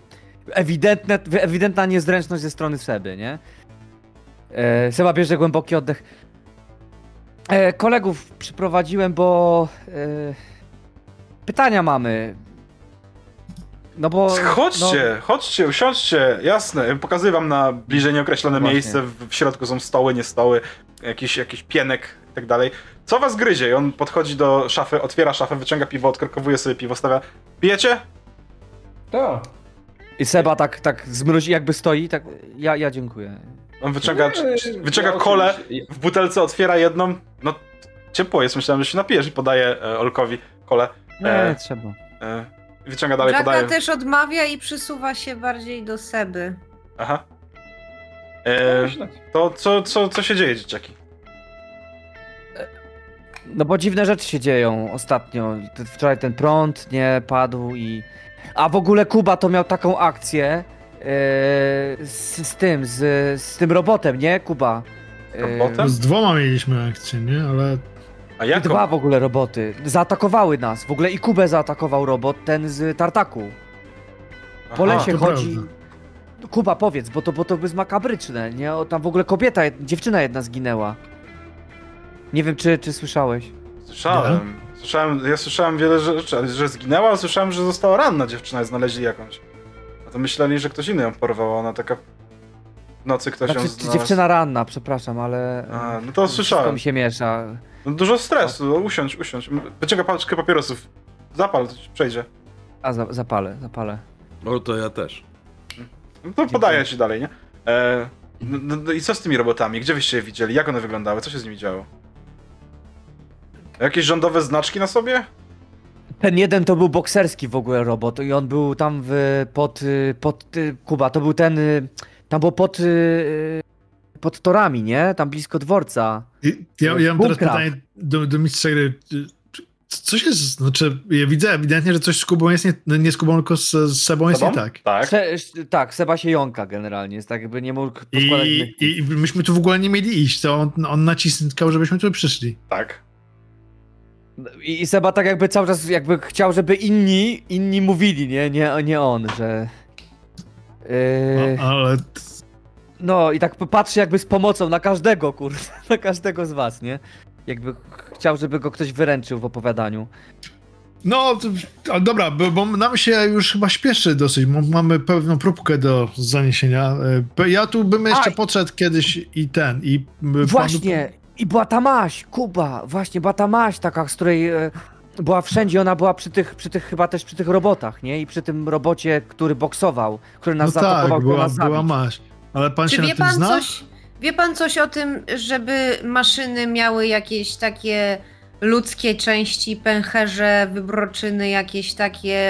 ewidentne, ewidentna niezręczność ze strony Seby, nie? E, Seba bierze głęboki oddech. E, kolegów przyprowadziłem, bo e, pytania mamy. No bo... chodźcie, chodźcie, usiądźcie, jasne, pokazuję wam na bliżej nieokreślone Właśnie. miejsce, w, w środku są stoły, nie stoły, jakiś, jakiś pienek i tak dalej. Co was gryzie? I on podchodzi do szafy, otwiera szafę, wyciąga piwo, odkorkowuje sobie piwo, stawia, pijecie? Tak. I Seba tak, tak zmrozi, jakby stoi, tak, ja, ja dziękuję. On wyciąga, Nie, wyciąga ja kolę, w butelce otwiera jedną, no ciepło jest, myślałem, że się napijesz i podaje e, Olkowi kolę. Nie, E, nie trzeba. e, wyciąga dalej, Jaka podaje. też odmawia i przysuwa się bardziej do Seby. Aha. E, to co, co, co się dzieje, dzieciaki? No bo dziwne rzeczy się dzieją ostatnio. Wczoraj ten prąd nie padł i. A w ogóle Kuba to miał taką akcję z, z tym, z, z tym robotem, nie Kuba? Yy, Robotem? Z dwoma mieliśmy akcję, nie? Ale A jaką? Dwa w ogóle roboty. Zaatakowały nas. W ogóle i Kubę zaatakował robot, ten z tartaku. Po Aha. lesie chodzi. prawda. Kuba, powiedz, bo to, bo to jest makabryczne, nie? O, tam w ogóle kobieta, dziewczyna jedna zginęła. Nie wiem, czy, czy słyszałeś. Słyszałem. Słyszałem, ja słyszałem wiele rzeczy, ale że zginęła, ale słyszałem, że została ranna dziewczyna i znaleźli jakąś. To myśleli, że ktoś inny ją porwał, ona taka w nocy ktoś ją Znaczy, znalazł. dziewczyna ranna, przepraszam, ale... A, no to Wszystko słyszałem. mi się miesza. No, dużo stresu, no, usiądź, usiądź. Wyciąga paczkę papierosów. Zapal, to ci przejdzie. A, za, zapalę, zapalę. O, to ja też. No to podaję ci dalej, nie? E, no, no, no i co z tymi robotami? Gdzie wyście je widzieli? Jak one wyglądały? Co się z nimi działo? Jakieś rządowe znaczki na sobie? Ten jeden to był bokserski w ogóle robot i on był tam w, pod, y, pod y, Kuba, to był ten, y, tam było pod, pod torami, nie? Tam blisko dworca. Ja, ja mam teraz pytanie do, do mistrza gry. Czy- czy- Co się, z- znaczy, ja widzę ewidentnie, że coś z Kubą jest nie, nie z Kubą, tylko z, z Sebą jest nie tak. Tak. Se, tak, Seba się jąka generalnie, jest tak jakby nie mógł. I, I myśmy tu w ogóle nie mieli iść, to on, on naciskał, żebyśmy tu przyszli. Tak. I, I Seba tak jakby cały czas jakby chciał, żeby inni, inni mówili, nie? Nie, nie on, że... Yy, A, ale no i tak patrzy jakby z pomocą na każdego, kurde, na każdego z was, nie? Jakby ch- chciał, żeby go ktoś wyręczył w opowiadaniu. No, to, dobra, bo, bo nam się już chyba śpieszy dosyć. Mamy pewną próbkę do zaniesienia. E, Ja tu bym jeszcze Aj. podszedł kiedyś i ten, i... m, Właśnie! I była ta maś, Kuba, właśnie, była ta maś taka, z której e, była wszędzie, ona była przy tych, przy tych, chyba też przy tych robotach, nie? I przy tym robocie, który boksował, który No nas tak, zaatakował, chciał była, nas zabić. była maść. Ale pan Czy się wie na tym pan zna? coś? Wie pan coś o tym, żeby maszyny miały jakieś takie ludzkie części, pęcherze, wybroczyny, jakieś takie.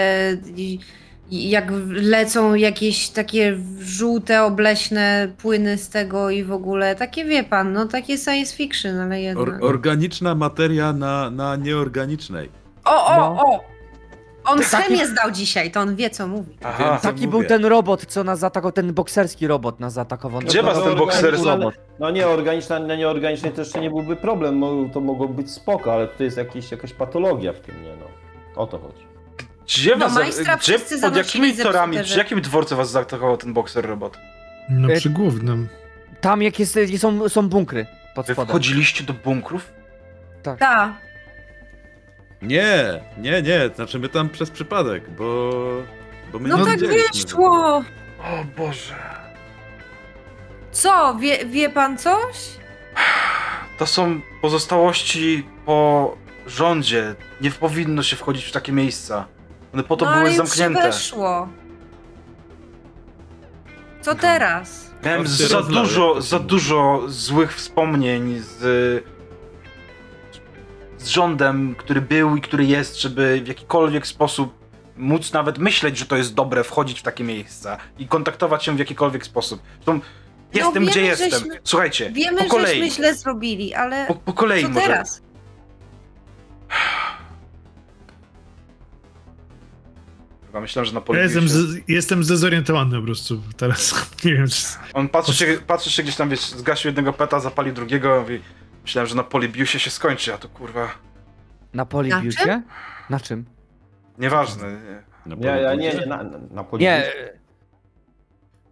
Jak lecą jakieś takie żółte, obleśne płyny z tego i w ogóle. Takie wie pan, no takie science fiction, ale jednak. Or, organiczna materia na, na nieorganicznej. O, o, No. o! On Taki- chemię zdał dzisiaj, to on wie co mówi. Aha. Więc- Taki mówię. był ten robot, co nas zaatakował, ten bokserski robot nas zaatakował. Gdzie No, was no, ten no, bokserski? robot? No nie, organiczna, na nieorganicznej to jeszcze nie byłby problem, to mogło być spoko, ale tutaj jest jakieś, jakaś patologia w tym, nie no. O to chodzi. Gdzie Do was... Gdzie, wszyscy pod jakimi torami, przy jakim dworcu was zaatakował ten bokser robot? No E, przy głównym. Tam jak jest, są, są bunkry pod Wy spodem. wchodziliście do bunkrów? Tak. Nie, nie, nie, znaczy my tam przez przypadek, bo... bo my No nie tak wyszło. O Boże. Co, wie, wie pan coś? To są pozostałości po rządzie. Nie powinno się wchodzić w takie miejsca. One po to no, były ale już zamknięte. weszło. Co teraz? Miałem za dużo, za dużo złych wspomnień z, z rządem, który był i który jest, żeby w jakikolwiek sposób móc nawet myśleć, że to jest dobre wchodzić w takie miejsca i kontaktować się w jakikolwiek sposób. Zresztą jestem wiemy, gdzie jestem. żeśmy- Słuchajcie, Wiemy, po kolei. żeśmy źle zrobili, ale Po, po kolei co może. teraz? Chyba myślałem, że na Ja polu jestem, się... z, jestem zdezorientowany po prostu teraz. Nie wiem, czy... On patrzy się, patrzy się gdzieś tam, wiesz, zgasił jednego peta, zapalił drugiego mówi, myślałem, że na polibiusie się skończy, a to kurwa, Na polibiusie? Na czym? nieważne. Nie. Na Ja, ja nie, nie, na, na, policji. Nie,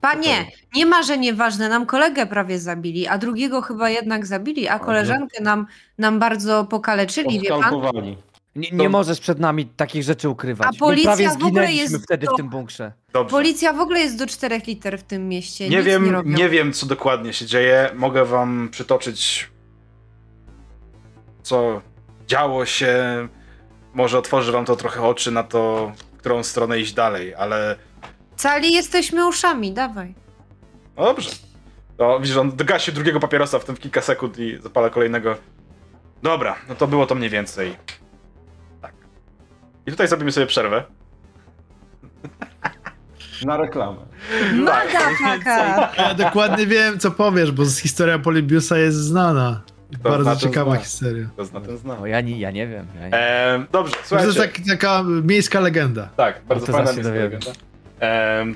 Panie, nie ma, że nieważne. Nam kolegę prawie zabili, a drugiego chyba jednak zabili, a koleżankę nam, nam bardzo pokaleczyli, wie pan? Nie, nie możesz przed nami takich rzeczy ukrywać. A policja prawie w ogóle jest wtedy do- w tym bunkrze. Dobrze. Policja w ogóle jest do czterech liter w tym mieście. Nie nic nie, wiem, robią. nie wiem, co dokładnie się dzieje. Mogę wam przytoczyć, co działo się. Może otworzy wam to trochę oczy na to, w którą stronę iść dalej, ale Cali jesteśmy uszami, dawaj. no dobrze. To widzisz, on dogasi drugiego papierosa w tym w kilka sekund i zapala kolejnego. Dobra, no to było to mniej więcej. Tak. I tutaj zrobimy sobie przerwę. Na reklamę. Madafaka! Ja dokładnie wiem, co powiesz, bo historia Polibiusa jest znana. To Bardzo znaczy ciekawa zna. historia. To zna ten zna. O, ja nie, ja nie wiem. Ja nie. Ehm, dobrze, To słuchajcie. jest tak, taka miejska legenda. Tak, bardzo to fajna dowiemy. legenda.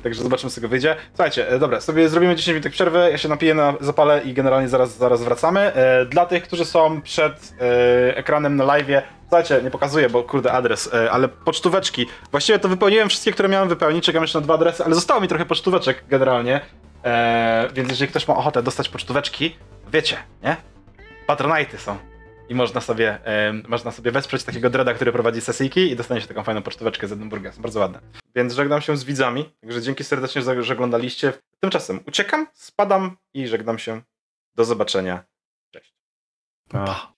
Także zobaczymy, z tego wyjdzie. Słuchajcie, e, dobra, sobie zrobimy 10 minut przerwy, ja się napiję na zapale i generalnie zaraz, zaraz wracamy. E, dla tych, którzy są przed e, ekranem na live, słuchajcie, nie pokazuję, bo kurde adres, e, ale pocztóweczki. Właściwie to wypełniłem wszystkie, które miałem wypełnić, czekam jeszcze na dwa adresy, ale zostało mi trochę pocztóweczek generalnie. E, więc jeżeli ktoś ma ochotę dostać pocztóweczki, wiecie, nie? Patronajty są. I można sobie, e, można sobie wesprzeć takiego dreda, który prowadzi sesyjki i dostanie się taką fajną pocztóweczkę z Edynburga. Są bardzo ładne. Więc żegnam się z widzami, także dzięki serdecznie, że oglądaliście. Tymczasem uciekam, spadam i żegnam się. Do zobaczenia. Cześć. Pa.